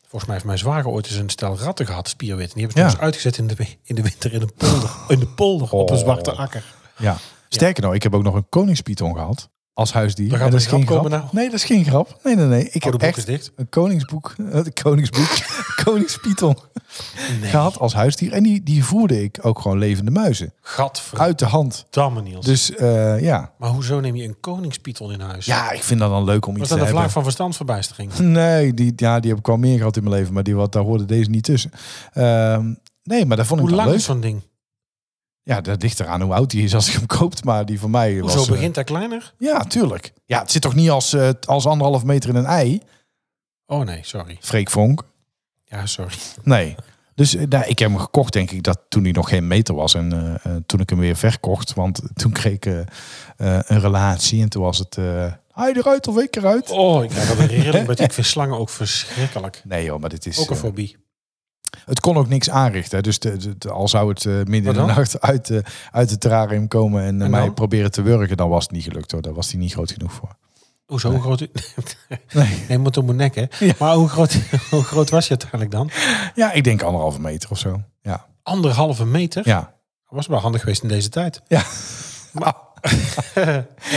Speaker 3: Volgens mij heeft mijn zwager ooit eens een stel ratten gehad, spierwit. En die hebben ze
Speaker 2: Ja.
Speaker 3: eens uitgezet in de, in de winter in de polder. In de polder op een
Speaker 2: Oh.
Speaker 3: zwarte akker.
Speaker 2: ja. Sterker nog, ik heb ook nog een koningspython gehad. Als huisdier.
Speaker 3: Daar
Speaker 2: dat
Speaker 3: een
Speaker 2: is geen
Speaker 3: grap nou.
Speaker 2: Nee, dat is geen grap. Nee, nee, nee. Ik
Speaker 3: Oh,
Speaker 2: heb echt
Speaker 3: dicht.
Speaker 2: een koningsboek, *laughs* de koningsboek, *laughs* koningspython
Speaker 3: Nee.
Speaker 2: gehad als huisdier. En die, die voerde ik ook gewoon levende muizen.
Speaker 3: Gadverdamme
Speaker 2: Uit de hand.
Speaker 3: Niels.
Speaker 2: Dus eh, ja.
Speaker 3: Maar hoezo neem je een koningspieton in huis?
Speaker 2: Ja, ik vind dat dan leuk om iets
Speaker 3: Was
Speaker 2: te
Speaker 3: dat een
Speaker 2: hebben.
Speaker 3: vlaag van verstandsverbijstering? *laughs*
Speaker 2: Nee, die, ja, die heb ik wel meer gehad in mijn leven. Maar die, wat, daar hoorde deze niet tussen. Ehm, nee, maar dat vond ik
Speaker 3: Hoe
Speaker 2: wel
Speaker 3: lang
Speaker 2: leuk.
Speaker 3: is zo'n ding?
Speaker 2: Ja, dat ligt eraan hoe oud die is als ik hem koopt. Maar die van mij was...
Speaker 3: Hoezo
Speaker 2: eh,
Speaker 3: begint hij kleiner?
Speaker 2: Ja, tuurlijk. Ja, het zit toch niet als, eh, als anderhalf meter in een ei?
Speaker 3: Oh nee, sorry.
Speaker 2: Freek Vonk.
Speaker 3: Ja, sorry. *laughs*
Speaker 2: Nee. Dus eh, nou, ik heb hem gekocht, denk ik, dat toen hij nog geen meter was. En toen ik hem weer verkocht, want *laughs* toen kreeg ik een relatie. En toen was het, hij eruit of ik eruit.
Speaker 3: Oh, ik krijg dat rilling met. Ik vind slangen ook verschrikkelijk.
Speaker 2: Nee joh, maar dit is...
Speaker 3: Ook een fobie.
Speaker 2: Het kon ook niks aanrichten. hè. Dus de, de- de- al zou het eh, midden in de nacht *laughs* uit, de uit het terrarium komen en, eh,
Speaker 3: En
Speaker 2: mij proberen te wurgen, dan was het niet gelukt hoor. Daar was hij niet groot genoeg voor.
Speaker 3: Hoezo hoe groot? *laughs*
Speaker 2: Nee.
Speaker 3: Nee, moet om mijn nek, hè?
Speaker 2: Ja.
Speaker 3: Maar hoe groot, *laughs* hoe groot was je uiteindelijk dan?
Speaker 2: Ja, ik denk anderhalve meter of zo. Ja.
Speaker 3: Anderhalve meter?
Speaker 2: Ja.
Speaker 3: Was wel handig geweest in deze tijd.
Speaker 2: Ja.
Speaker 3: Maar, *laughs*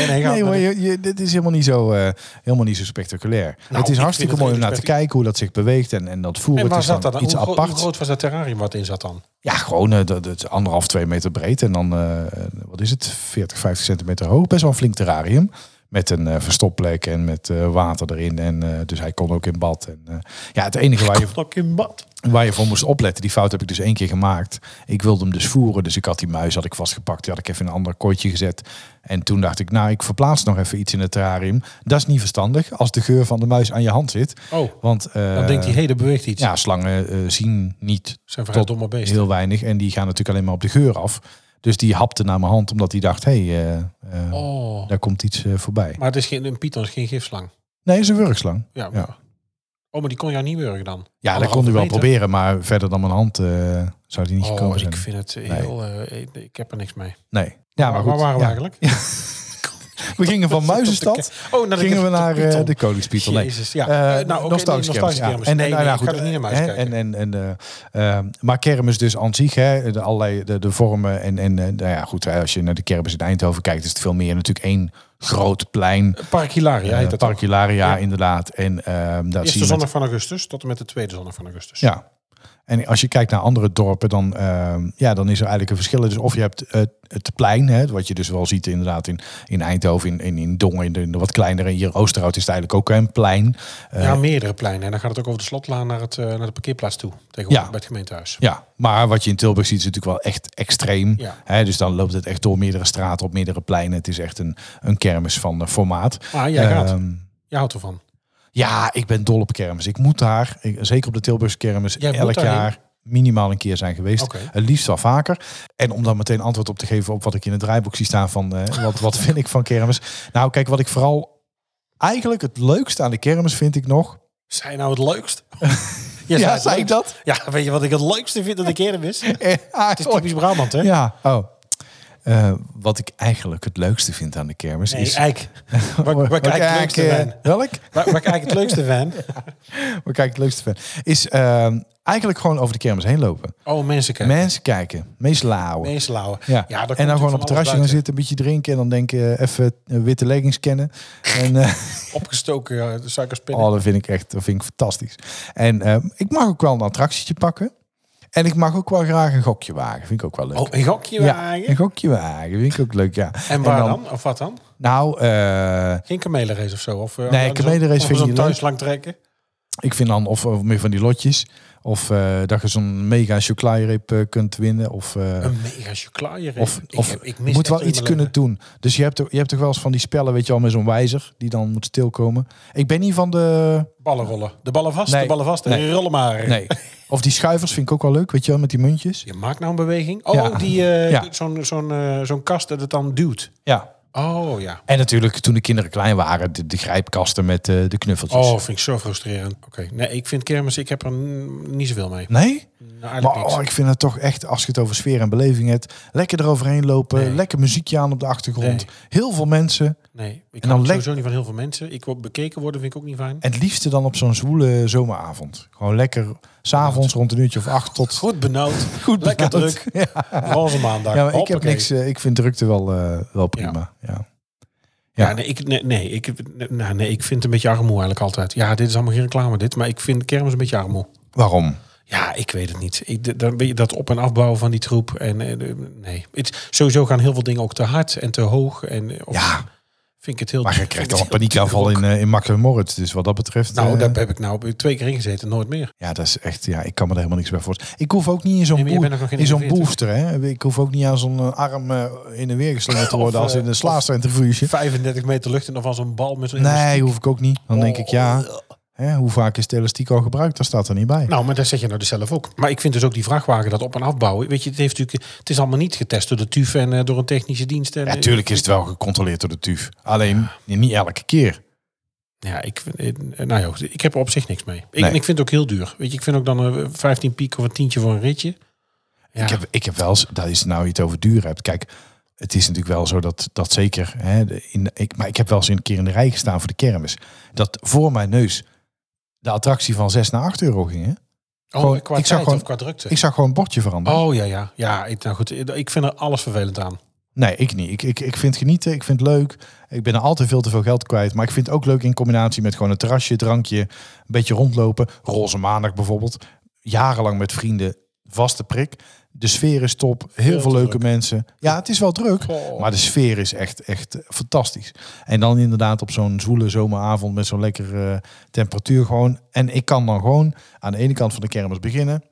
Speaker 3: nee, nee, maar
Speaker 2: je, je, dit is helemaal niet zo, eh, helemaal niet zo spectaculair. het
Speaker 3: Nou, ik
Speaker 2: is hartstikke
Speaker 3: het
Speaker 2: mooi om naar te kijken hoe dat zich beweegt en, en dat voeren.
Speaker 3: En waar
Speaker 2: het is
Speaker 3: zat dat
Speaker 2: iets
Speaker 3: Hoe,
Speaker 2: apart.
Speaker 3: hoe groot was dat terrarium wat in zat dan?
Speaker 2: Ja, gewoon eh, dat het anderhalf, twee meter breed en dan, eh, wat is het, 40, 50 centimeter hoog. Best wel een flink terrarium. Met een eh, verstopplek en met eh, water erin. En, eh, dus hij kon ook in bad. En, ja, het enige waar je,
Speaker 3: Ook in bad.
Speaker 2: waar je voor moest opletten, die fout heb ik dus één keer gemaakt. Ik wilde hem dus voeren, dus ik had die muis had ik vastgepakt. Die had ik even in een ander kooitje gezet. En toen dacht ik, nou, ik verplaats nog even iets in het terrarium. Dat is niet verstandig als de geur van de muis aan je hand zit.
Speaker 3: Oh,
Speaker 2: Want
Speaker 3: dan denkt hij, hé, er beweegt iets.
Speaker 2: ja, slangen zien niet
Speaker 3: zijn
Speaker 2: tot
Speaker 3: domme beesten.
Speaker 2: heel weinig. En die gaan natuurlijk alleen maar op de geur af. Dus die hapte naar mijn hand omdat hij dacht, hé, hey, eh,
Speaker 3: Oh.
Speaker 2: daar komt iets eh, voorbij.
Speaker 3: Maar het is geen, een python is geen gifslang.
Speaker 2: Nee, is een wurgslang.
Speaker 3: Ja, Oh, maar die kon jou niet wurgen dan?
Speaker 2: Ja, dat kon hij wel
Speaker 3: meter?
Speaker 2: proberen, maar verder dan mijn hand eh, zou die niet gekomen
Speaker 3: Oh,
Speaker 2: zijn.
Speaker 3: ik vind het heel... ik, ik heb er niks mee.
Speaker 2: Nee. Ja, maar goed.
Speaker 3: Waar waren we
Speaker 2: ja.
Speaker 3: eigenlijk? *laughs*
Speaker 2: We gingen van *laughs* Muizenstad,
Speaker 3: Oh, naar de
Speaker 2: gingen we naar eh, de Koningspietel. Nee.
Speaker 3: Jezus, ja.
Speaker 2: Eh,
Speaker 3: Eh, nou,
Speaker 2: nostalgische kermis, ja. En,
Speaker 3: Nee,
Speaker 2: nou, goed,
Speaker 3: niet naar
Speaker 2: en, en, en, eh, eh, maar kermis dus aan zich, hè, de allerlei de, de vormen. En, en eh, nou ja, goed, als je naar de kermis in Eindhoven kijkt, is het veel meer natuurlijk één groot plein.
Speaker 3: Park Hilaria
Speaker 2: Eh,
Speaker 3: heet dat
Speaker 2: Park. Hilaria,
Speaker 3: Ja.
Speaker 2: inderdaad. En daar
Speaker 3: Eerste zondag van augustus tot en met de tweede zondag van augustus.
Speaker 2: Ja. En als je kijkt naar andere dorpen, dan, ehm, ja, dan is er eigenlijk een verschil. Dus of je hebt het, het plein, hè, wat je dus wel ziet inderdaad in, in Eindhoven, in, in, in Dongen, in de, in de wat kleinere. Hier Oosterhout is het eigenlijk ook een plein. Eh,
Speaker 3: ja, meerdere pleinen. En dan gaat het ook over de slotlaan naar, het, eh, naar de parkeerplaats toe. Tegenwoordig
Speaker 2: Ja.
Speaker 3: bij het gemeentehuis.
Speaker 2: Ja, maar wat je in Tilburg ziet is natuurlijk wel echt extreem.
Speaker 3: Ja.
Speaker 2: Hè, dus dan loopt het echt door meerdere straten op meerdere pleinen. Het is echt een, een kermis van eh, formaat.
Speaker 3: Maar jij gaat.
Speaker 2: Ehm,
Speaker 3: Jij houdt ervan.
Speaker 2: Ja, ik ben dol op kermis. Ik moet daar, ik- zeker op de Tilburgse kermis,
Speaker 3: Jij
Speaker 2: elk jaar minimaal een keer zijn geweest. Het liefst wel vaker. En om dan meteen antwoord op te geven op wat ik in het draaiboek zie staan van eh, wat, wat vind ik van kermis. Nou, kijk, wat ik vooral eigenlijk het leukste aan de kermis vind ik nog.
Speaker 3: Zijn nou het leukst? *laughs* Je
Speaker 2: ja, zei ik dat?
Speaker 3: Ja, weet je wat ik het leukste vind aan de kermis? *laughs* Het is typisch Brabant, hè?
Speaker 2: Ja, oh. Eh, wat ik eigenlijk het leukste vind aan de kermis
Speaker 3: Nee,
Speaker 2: is...
Speaker 3: Eik. *laughs* Waar, waar
Speaker 2: Wat
Speaker 3: kijk ik het leukste
Speaker 2: eh,
Speaker 3: van?
Speaker 2: Welk?
Speaker 3: Waar, waar kijk ik het leukste *laughs* van?
Speaker 2: Waar kijk ik het leukste van? Is ehm, eigenlijk gewoon over de kermis heen lopen.
Speaker 3: Oh, mensen kijken.
Speaker 2: Mensen kijken, meeslauwen.
Speaker 3: Mensen lauwen.
Speaker 2: Ja.
Speaker 3: Ja,
Speaker 2: en dan gewoon op het terrasje gaan zitten, een beetje drinken en dan denken even eh, witte leggings kennen. *laughs* En eh,
Speaker 3: Opgestoken suikerspinnen.
Speaker 2: oh, dat vind ik echt, dat vind ik fantastisch. En eh, ik mag ook wel een attractietje pakken. En ik mag ook wel graag een gokje wagen. Vind ik ook wel leuk.
Speaker 3: Oh, een gokje
Speaker 2: ja,
Speaker 3: wagen?
Speaker 2: een gokje wagen. Vind ik ook leuk, ja.
Speaker 3: En waar dan? Of wat dan?
Speaker 2: Nou, eh,
Speaker 3: Geen kamelenrace of zo? Of, eh,
Speaker 2: Nee, kamelenrace vind ik niet leuk.
Speaker 3: thuislang trekken?
Speaker 2: ik vind dan of, of meer van die lotjes. Of eh, dat je zo'n mega chocoladereep kunt winnen. Of,
Speaker 3: Een mega chocolade.
Speaker 2: of,
Speaker 3: ik,
Speaker 2: of
Speaker 3: ik mis
Speaker 2: moet wel iets kunnen doen. Dus je hebt, toch- je hebt toch wel eens van die spellen, weet je wel, met zo'n wijzer. Die dan moet stilkomen. Ik ben niet van de...
Speaker 3: Ballen rollen. De ballen vast,
Speaker 2: Nee.
Speaker 3: de ballen vast.
Speaker 2: Nee.
Speaker 3: En rollen maar.
Speaker 2: Nee. *laughs* Of die schuivers vind ik ook wel leuk, weet je wel, met die muntjes.
Speaker 3: Je maakt nou een beweging. Oh,
Speaker 2: Ja.
Speaker 3: die, eh,
Speaker 2: Ja.
Speaker 3: zo'n zo'n eh, zo'n kast dat het dan duwt.
Speaker 2: Ja.
Speaker 3: Oh ja.
Speaker 2: En natuurlijk toen de kinderen klein waren, de, de grijpkasten met eh, de knuffeltjes.
Speaker 3: Oh, vind ik zo frustrerend. Oké. Nee, ik vind kermis, ik heb er niet zoveel mee.
Speaker 2: Nee?
Speaker 3: Nou,
Speaker 2: Maar oh, ik vind het toch echt, als je het over sfeer en beleving hebt, lekker eroverheen lopen,
Speaker 3: Nee.
Speaker 2: lekker muziekje aan op de achtergrond,
Speaker 3: Nee.
Speaker 2: heel veel mensen.
Speaker 3: Nee, ik
Speaker 2: En dan
Speaker 3: sowieso niet van heel veel mensen. Ik wil bekeken worden, vind ik ook niet fijn.
Speaker 2: En het liefste dan op zo'n zwoele zomeravond. Gewoon lekker, s'avonds rond een uurtje of acht tot...
Speaker 3: Goed benauwd. *laughs*
Speaker 2: Goed
Speaker 3: Lekker druk. *laughs* Roze maandag.
Speaker 2: Ja, maar ik heb niks, eh, ik vind drukte wel, eh, wel prima. Ja.
Speaker 3: Ja,
Speaker 2: Ja.
Speaker 3: nee, ik, nee, nee, ik, nou, nee, ik vind het een beetje armoe eigenlijk altijd. Ja, dit is allemaal geen reclame dit, maar ik vind kermis een beetje armoe.
Speaker 2: Waarom?
Speaker 3: Ja, ik weet het niet. Ik, je dat op- en afbouwen van die troep. En eh, nee, het, sowieso gaan heel veel dingen ook te hard en te hoog. En eh, of
Speaker 2: Ja,
Speaker 3: vind ik het heel.
Speaker 2: maar je *laughs* krijgt al een paniekaanval
Speaker 3: duur
Speaker 2: in, eh in Morrit. Dus wat dat betreft...
Speaker 3: Nou,
Speaker 2: eh,
Speaker 3: daar heb ik nou twee keer in gezeten, nooit meer.
Speaker 2: Ja, dat is echt... Ja, ik kan me er helemaal niks bij voorstellen. Ik hoef ook niet in zo'n
Speaker 3: Nee,
Speaker 2: in zo'n
Speaker 3: 41.
Speaker 2: booster, hè. Ik hoef ook niet aan zo'n eh, arm eh, in de weer geslingerd te *laughs* worden als
Speaker 3: eh,
Speaker 2: in een slaascentrifuge.
Speaker 3: 35 meter lucht en dan van zo'n bal met zo'n
Speaker 2: Nee, hoef ik ook niet. Dan denk ik, ja, hè, hoe vaak is het elastiek al gebruikt? Dat staat er niet bij.
Speaker 3: Nou, maar dat zeg je nou dus zelf ook. Maar ik vind dus ook die vrachtwagen dat op- en afbouwen. Weet je, het, heeft natuurlijk, het is allemaal niet getest door de TUF en eh, door een technische dienst. En,
Speaker 2: Ja,
Speaker 3: eh,
Speaker 2: tuurlijk is het wel gecontroleerd door de TUF. Alleen niet elke keer.
Speaker 3: Ja, ik, eh, nou ja, ik heb er op zich niks mee. Ik,
Speaker 2: Nee.
Speaker 3: ik vind het ook heel duur. Weet je, ik vind ook dan een 15 piek of een tientje voor een ritje. Ja,
Speaker 2: Ik, heb, ik heb wel eens, dat is nou je het over duur hebt. Kijk, het is natuurlijk wel zo dat, dat zeker. Hè, de- in, ik, maar ik heb wel eens een keer in de rij gestaan voor de kermis. Dat voor mijn neus de attractie van 6 naar 8 euro ging. Hè?
Speaker 3: oh,
Speaker 2: gewoon-
Speaker 3: qua
Speaker 2: ik zag gewoon-
Speaker 3: of qua drukte.
Speaker 2: Ik zag gewoon een bordje veranderen.
Speaker 3: oh ja, ja. Ja, ik, nou goed, ik vind er alles vervelend aan.
Speaker 2: Nee, ik niet. Ik, ik, ik vind genieten, ik vind het leuk. Ik ben er altijd veel te veel geld kwijt. Maar ik vind het ook leuk in combinatie met gewoon een terrasje, drankje, een beetje rondlopen. Roze maandag bijvoorbeeld. Jarenlang met vrienden, vaste prik. De sfeer is top. Heel
Speaker 3: Veel
Speaker 2: leuke
Speaker 3: druk.
Speaker 2: mensen. Ja, het is wel druk.
Speaker 3: Goh.
Speaker 2: Maar de sfeer is echt, echt fantastisch. En dan inderdaad op zo'n zwoele zomeravond met zo'n lekkere temperatuur gewoon. En ik kan dan gewoon aan de ene kant van de kermis beginnen.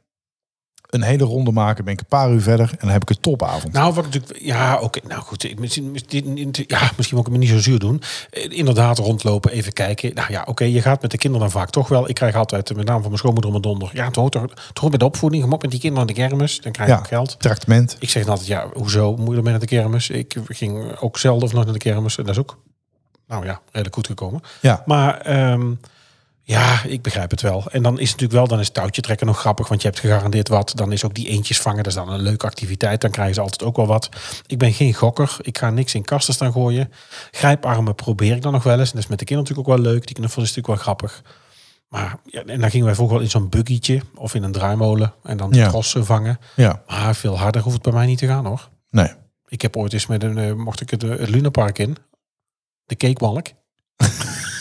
Speaker 2: Een hele ronde maken, ben ik een paar uur verder en dan heb ik een topavond.
Speaker 3: Nou, wat natuurlijk. Ja, oké. nou goed. ik- Misschien, misschien- ja, misschien moet ik me niet zo zuur doen. Eh, Inderdaad, rondlopen, even kijken. Nou ja, oké. je gaat met de kinderen dan vaak toch wel. Ik krijg altijd, eh, met name van mijn schoonmoeder om mijn donder. Ja, het hoort, toch- het hoort bij de opvoeding. Je moet met die kinderen naar de kermis. Dan krijg je
Speaker 2: Ja.
Speaker 3: ook geld.
Speaker 2: Tractement.
Speaker 3: Ik zeg dan altijd, ja, hoezo moet je ermee naar de kermis? Ik ging ook zelden of nog naar de kermis. En dat is ook, nou ja, redelijk goed gekomen.
Speaker 2: Ja.
Speaker 3: Maar ehm, ja, ik begrijp het wel. En dan is het natuurlijk wel, dan is touwtje trekken nog grappig, want je hebt gegarandeerd wat. Dan is ook die eentjes vangen, dat is dan een leuke activiteit. Dan krijgen ze altijd ook wel wat. Ik ben geen gokker. Ik ga niks in kasten staan gooien. Grijparmen probeer ik dan nog wel eens. En dat is met de kinderen natuurlijk ook wel leuk. Die knuffel is natuurlijk wel grappig. Maar ja, en dan gingen wij vroeger wel in zo'n buggytje of in een draaimolen. En dan de
Speaker 2: Ja.
Speaker 3: trossen vangen.
Speaker 2: Ja,
Speaker 3: Maar veel harder hoeft het bij mij niet te gaan hoor.
Speaker 2: nee.
Speaker 3: Ik heb ooit eens met een, eh, mocht ik het, eh, het Lunapark in. De cakewalk. *laughs*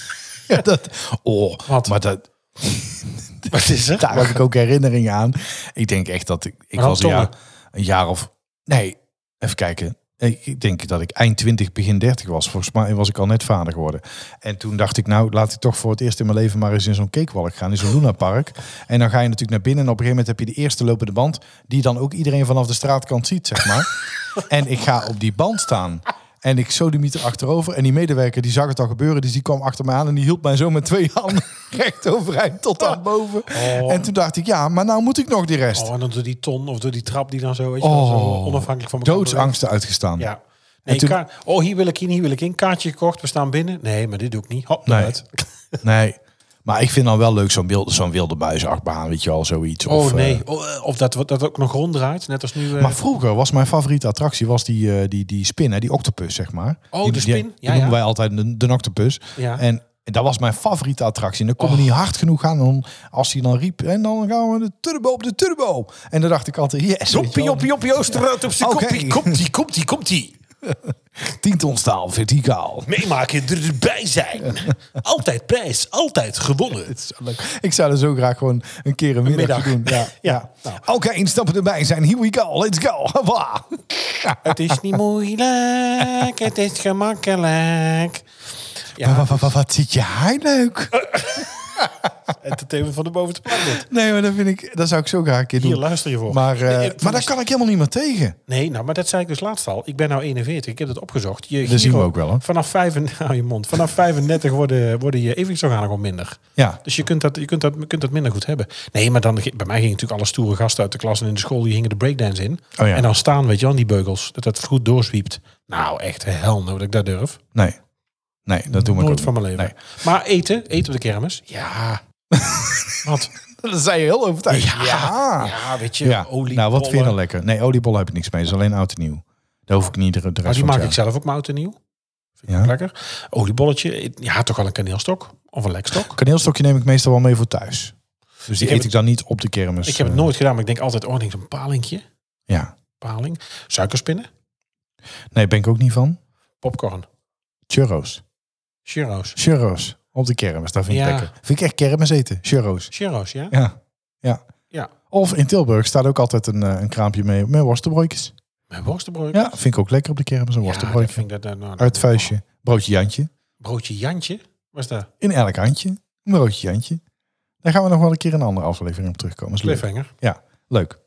Speaker 3: *laughs*
Speaker 2: Ja, dat, oh,
Speaker 3: Wat?
Speaker 2: maar dat, *laughs*
Speaker 3: Wat is er?
Speaker 2: daar heb ik ook herinneringen aan. Ik denk echt dat ik, ik was een jaar, een jaar of, nee, even kijken. Ik ik denk dat ik eind 20, begin 30 was. Volgens mij was ik al net vader geworden. En toen dacht ik, nou, laat ik toch voor het eerst in mijn leven maar eens in zo'n cakewalk gaan, in zo'n Luna Park. En dan ga je natuurlijk naar binnen en op een gegeven moment heb je de eerste lopende band, die dan ook iedereen vanaf de straatkant ziet, zeg maar. *laughs* en ik ga op die band staan. En ik sodemieter achterover. En die medewerker die zag het al gebeuren. Dus die kwam achter me aan en die hield mij zo met twee handen *laughs* recht overeind tot aan boven.
Speaker 3: Oh.
Speaker 2: En toen dacht ik, ja, maar nou moet ik nog die rest.
Speaker 3: Oh, en dan door die ton of door die trap die dan zo, weet je zo
Speaker 2: Oh,
Speaker 3: onafhankelijk van elkaar
Speaker 2: doodsangsten uitgestaan.
Speaker 3: Ja. Nee,
Speaker 2: toen-
Speaker 3: oh, hier wil ik in, hier wil ik in. Kaartje gekocht, we staan binnen. Nee, maar dit doe ik niet. Hop,
Speaker 2: Nee. Nee. *laughs* Maar ik vind dan wel leuk zo'n wilde, zo'n wilde weet je wel, zoiets.
Speaker 3: Oh
Speaker 2: of, eh,
Speaker 3: nee, oh, eh, of dat, dat ook nog ronddraait, net als nu. eh,
Speaker 2: maar vroeger was mijn favoriete attractie was die, die, die spin, hè, die octopus, zeg maar.
Speaker 3: Oh,
Speaker 2: die,
Speaker 3: de
Speaker 2: die-
Speaker 3: spin?
Speaker 2: Die,
Speaker 3: Ja,
Speaker 2: noemen
Speaker 3: ja.
Speaker 2: wij altijd de, de octopus.
Speaker 3: Ja.
Speaker 2: En dat was mijn favoriete attractie. En dan kon
Speaker 3: Oh.
Speaker 2: niet hard genoeg gaan. En dan, als hij dan riep, en dan gaan we de turbo op de turbo. En dan dacht ik altijd, yes. wel.
Speaker 3: joppie, joppie, Oosterhout op zijn
Speaker 2: Oké.
Speaker 3: kopie. Komt-ie, komt-ie, komt-ie.
Speaker 2: 10 ton *laughs* staal, verticaal.
Speaker 3: Meemaken, erbij zijn. *laughs* Altijd prijs, altijd gewonnen. *laughs*
Speaker 2: Het is zo leuk. Ik zou er zo graag gewoon een keer een middag,
Speaker 3: middag.
Speaker 2: doen. Ja,
Speaker 3: Ja, nou.
Speaker 2: Oké, instappen erbij zijn. Here we go. Let's go.
Speaker 3: Het is niet moeilijk, het is gemakkelijk. Ja,
Speaker 2: Wat, wat, wat, wat zit je haar leuk? *laughs*
Speaker 3: Entertainment van de bovenste dit.
Speaker 2: Nee, maar dat vind ik, dat zou ik zo graag een keer
Speaker 3: Hier
Speaker 2: doen.
Speaker 3: luister je voor.
Speaker 2: Maar, eh,
Speaker 3: Nee,
Speaker 2: maar daar kan ik helemaal niet meer tegen.
Speaker 3: Nee, nou, maar dat zei ik dus laatst al. Ik ben nou 41. Ik heb het opgezocht. Je
Speaker 2: Dat zien we ook wel, hè?
Speaker 3: Vanaf, 5, *laughs* hou je mond, vanaf 35 worden, worden je evenwichtsorganen gewoon minder.
Speaker 2: Ja,
Speaker 3: Dus je kunt dat, je kunt, dat, je kunt dat minder goed hebben. Nee, maar dan, bij mij gingen natuurlijk alle stoere gasten uit de klas en in de school, die gingen de breakdance in.
Speaker 2: Oh ja.
Speaker 3: En dan staan, weet je wel, aan die beugels. Dat dat goed doorzwiept. Nou, echt hel nou dat ik dat durf.
Speaker 2: nee. Nee, dat doen we
Speaker 3: Nooit van mijn leven.
Speaker 2: Nee.
Speaker 3: Maar eten, eten op de kermis. Ja. *laughs* Wat? *laughs*
Speaker 2: Dat zei je heel overtuigd.
Speaker 3: Ja.
Speaker 2: Ja.
Speaker 3: Ja, weet je,
Speaker 2: Ja. Nou, wat vind je dan lekker? Nee, oliebollen heb ik niks mee. Is alleen oud en nieuw. Daar hoef ik niet de, de rest
Speaker 3: Maar die
Speaker 2: van
Speaker 3: maak ik zelf ook mout en nieuw. Vind ik
Speaker 2: Ja.
Speaker 3: lekker. Oliebolletje. Ja, toch wel een kaneelstok. Of een lekstok.
Speaker 2: Kaneelstokje neem ik meestal wel mee voor thuis. Dus die
Speaker 3: heb
Speaker 2: eet ik dan niet op de kermis.
Speaker 3: Ik heb het
Speaker 2: eh,
Speaker 3: nooit gedaan, maar ik denk altijd, oh, ik denk zo'n palingje.
Speaker 2: Ja.
Speaker 3: Paling. Suikerspinnen.
Speaker 2: Nee, ben ik ook niet van.
Speaker 3: Popcorn.
Speaker 2: Churros.
Speaker 3: Churros.
Speaker 2: Churros. Op de kermis, dat vind ik
Speaker 3: Ja.
Speaker 2: lekker. Vind ik echt kermis eten. Churros.
Speaker 3: Churros, ja?
Speaker 2: Ja. Ja.
Speaker 3: Ja.
Speaker 2: Of in Tilburg staat ook altijd een, eh, een kraampje mee met worstenbroodjes.
Speaker 3: Met worstenbrood.
Speaker 2: Ja, vind ik ook lekker op de kermis, een
Speaker 3: Ja,
Speaker 2: worstenbroodje.
Speaker 3: dat vind ik dat, nou,
Speaker 2: Uit vuistje. Broodje Jantje.
Speaker 3: Broodje Jantje. Wat is dat?
Speaker 2: In elk handje. Een broodje Jantje. Daar gaan we nog wel een keer een andere aflevering op terugkomen. Is leuk.
Speaker 3: Cliffhanger.
Speaker 2: Ja, leuk.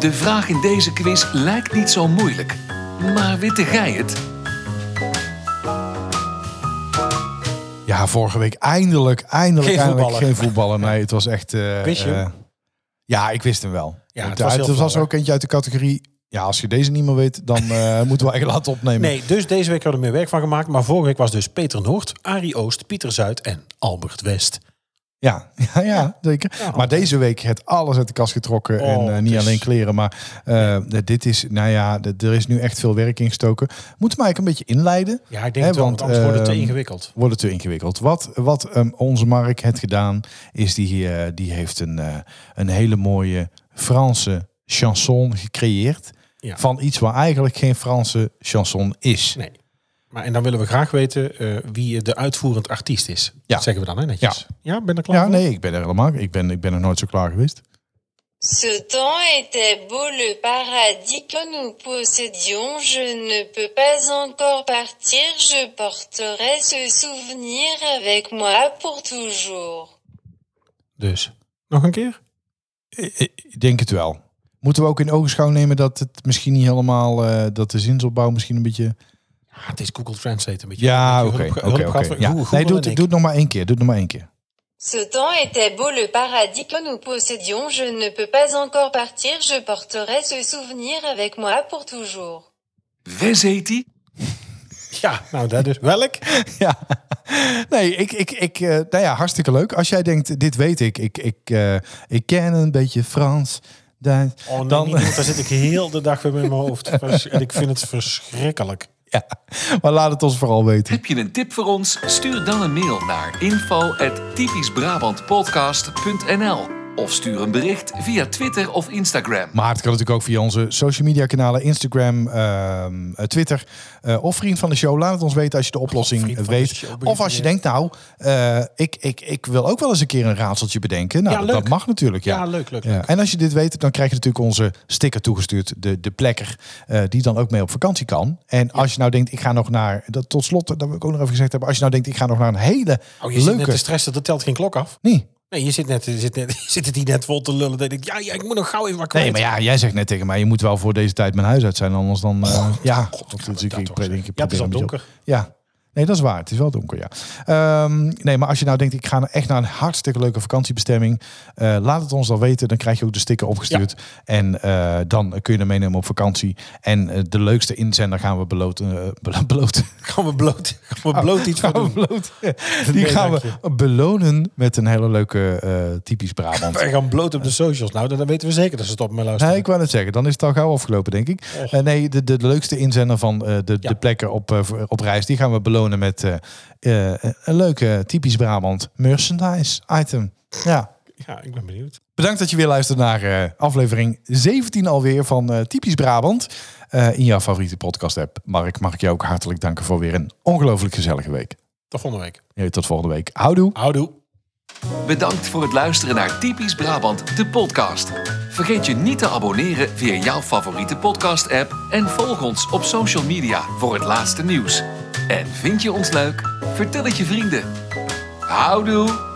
Speaker 1: De vraag in deze quiz lijkt niet zo moeilijk. Maar witte gij het?
Speaker 2: Ja, vorige week eindelijk, eindelijk,
Speaker 3: Geen
Speaker 2: eindelijk
Speaker 3: voetballer.
Speaker 2: geen voetballen. Nee, het was echt... eh,
Speaker 3: Wist je hem?
Speaker 2: eh, ja, ik wist hem wel.
Speaker 3: Ja,
Speaker 2: Het
Speaker 3: het was heel
Speaker 2: was,
Speaker 3: flauw,
Speaker 2: er ook eentje uit de categorie... Ja, als je deze niet meer weet, dan eh, *laughs* moeten we echt laten opnemen.
Speaker 3: Nee, dus deze week hadden we meer werk van gemaakt. Maar vorige week was dus Peter Noord, Arie Oost, Pieter Zuid en Albert West. *laughs*
Speaker 2: Ja, ja, ja zeker. maar deze week het alles uit de kast getrokken.
Speaker 3: Oh,
Speaker 2: en eh, niet
Speaker 3: is-
Speaker 2: alleen kleren, maar eh, dit is, nou ja, er is nu echt veel werk ingestoken. Moeten we eigenlijk een beetje inleiden?
Speaker 3: Ja, ik denk
Speaker 2: Hè,
Speaker 3: het wel, want anders wordt het te
Speaker 2: ehm,
Speaker 3: ingewikkeld.
Speaker 2: Wordt het te ingewikkeld. Wat, wat ehm, onze Mark het gedaan, is die, eh, die heeft een, een hele mooie Franse chanson gecreëerd.
Speaker 3: Ja.
Speaker 2: Van iets waar eigenlijk geen Franse chanson is.
Speaker 3: Nee. Maar en dan willen we graag weten eh, wie de uitvoerend artiest is.
Speaker 2: Ja.
Speaker 3: Dat zeggen we dan, hè, netjes. Ja, ben je er klaar
Speaker 2: Ja,
Speaker 3: voor?
Speaker 2: nee, ik ben er helemaal. Ik ben, ik ben nog nooit zo klaar geweest.
Speaker 4: Ce temps était beau le paradis que nous possédions. Je ne peux pas encore partir. Je porterai ce souvenir avec moi pour toujours.
Speaker 3: Dus, nog een keer?
Speaker 2: Ik ik denk het wel. Moeten we ook in ogenschouw nemen dat het misschien niet helemaal, eh, dat de zinsopbouw misschien een beetje...
Speaker 3: Ja, het is Google Translate een beetje.
Speaker 2: Ja, oké, Nee, doe doe het nog maar één keer. Doe het nog maar één keer.
Speaker 4: Ce temps était beau le paradis que nous possédions. Je ne peux pas encore partir. Je porterai ce souvenir avec moi pour toujours.
Speaker 1: Wes heet die?
Speaker 3: Ja, nou dat dus. Welk? *laughs*
Speaker 2: Ja. Nee, ik, ik, ik, eh, nou ja, hartstikke leuk. Als jij denkt, dit weet ik, ik, ik, eh, ik ken een beetje Frans. Duits,
Speaker 3: Oh nee,
Speaker 2: dan,
Speaker 3: niet daar zit ik heel de dag weer met mijn hoofd. *laughs* En ik vind het verschrikkelijk.
Speaker 2: Ja, maar laat het ons vooral weten.
Speaker 1: Heb je een tip voor ons? Stuur dan een mail naar info@typischbrabantpodcast.nl of stuur een bericht via Twitter of Instagram.
Speaker 2: Maar het kan natuurlijk ook via onze social media kanalen, Instagram, ehm, eh, Twitter eh, of vriend van de show. Laat het ons weten als je de oplossing
Speaker 3: de
Speaker 2: weet.
Speaker 3: show,
Speaker 2: of als je denkt, nou, eh, ik, ik, ik wil ook wel eens een keer een raadseltje bedenken. Nou,
Speaker 3: Ja,
Speaker 2: dat,
Speaker 3: leuk.
Speaker 2: dat mag natuurlijk. Ja,
Speaker 3: Ja, leuk, leuk,
Speaker 2: Ja.
Speaker 3: leuk.
Speaker 2: En als je dit weet, dan krijg je natuurlijk onze sticker toegestuurd, de, de plekker, eh, die dan ook mee op vakantie kan. En als je nou denkt, ik ga nog naar, dat tot slot, dat wil ik ook nog even gezegd hebben, als je nou denkt, ik ga nog naar een hele
Speaker 3: Oh, je zit net
Speaker 2: leuke...
Speaker 3: te stressen, dat telt geen klok af.
Speaker 2: Nee.
Speaker 3: Nee, je zit, net, je zit, net, *laughs* je zit het hier net vol te lullen. Dan denk ik, ja, ja, ik moet nog gauw even wat kwijt.
Speaker 2: Nee, maar ja, jij zegt net tegen mij, je moet wel voor deze tijd mijn huis uit zijn, anders dan... eh, ja,
Speaker 3: God,
Speaker 2: dat ik,
Speaker 3: dat
Speaker 2: ik,
Speaker 3: zeggen.
Speaker 2: ik
Speaker 3: Ja, donker.
Speaker 2: Nee, dat is waar. Het is wel donker, ja. Ehm, nee, maar als je nou denkt, ik ga echt naar een hartstikke leuke vakantiebestemming, eh, laat het ons dan weten. Dan krijg je ook de sticker opgestuurd. En eh, dan kun je hem meenemen op vakantie. En eh, de leukste inzender gaan we beloten. belo- *laughs* beloten.
Speaker 3: Gaan we bloot, gaan we bloot iets
Speaker 2: Gaan we
Speaker 3: doen.
Speaker 2: beloten. Die
Speaker 3: Nee,
Speaker 2: gaan we belonen met een hele leuke typisch Brabant.
Speaker 3: Wij gaan bloot op de socials. Nou, dan dan weten we zeker dat ze het op mij luisteren.
Speaker 2: Nee, ik wou net zeggen, dan is het al gauw afgelopen, denk ik. Nee, de, de, de leukste inzender van de,
Speaker 3: Ja.
Speaker 2: de plekken op, op reis, die gaan we belonen met eh, eh, een leuke typisch Brabant merchandise item. Ja.
Speaker 3: Ja, ik ben benieuwd.
Speaker 2: Bedankt dat je weer luistert naar eh, aflevering 17 alweer van eh, Typisch Brabant. eh, in jouw favoriete podcast app. Mark, mag ik jou ook hartelijk danken voor weer een ongelooflijk gezellige week.
Speaker 3: Tot volgende week.
Speaker 2: Ja, tot volgende week. Houdoe.
Speaker 3: Houdoe.
Speaker 1: Bedankt voor het luisteren naar Typisch Brabant, de podcast. Vergeet je niet te abonneren via jouw favoriete podcast-app en volg ons op social media voor het laatste nieuws. En vind je ons leuk? Vertel het je vrienden. Houdoe!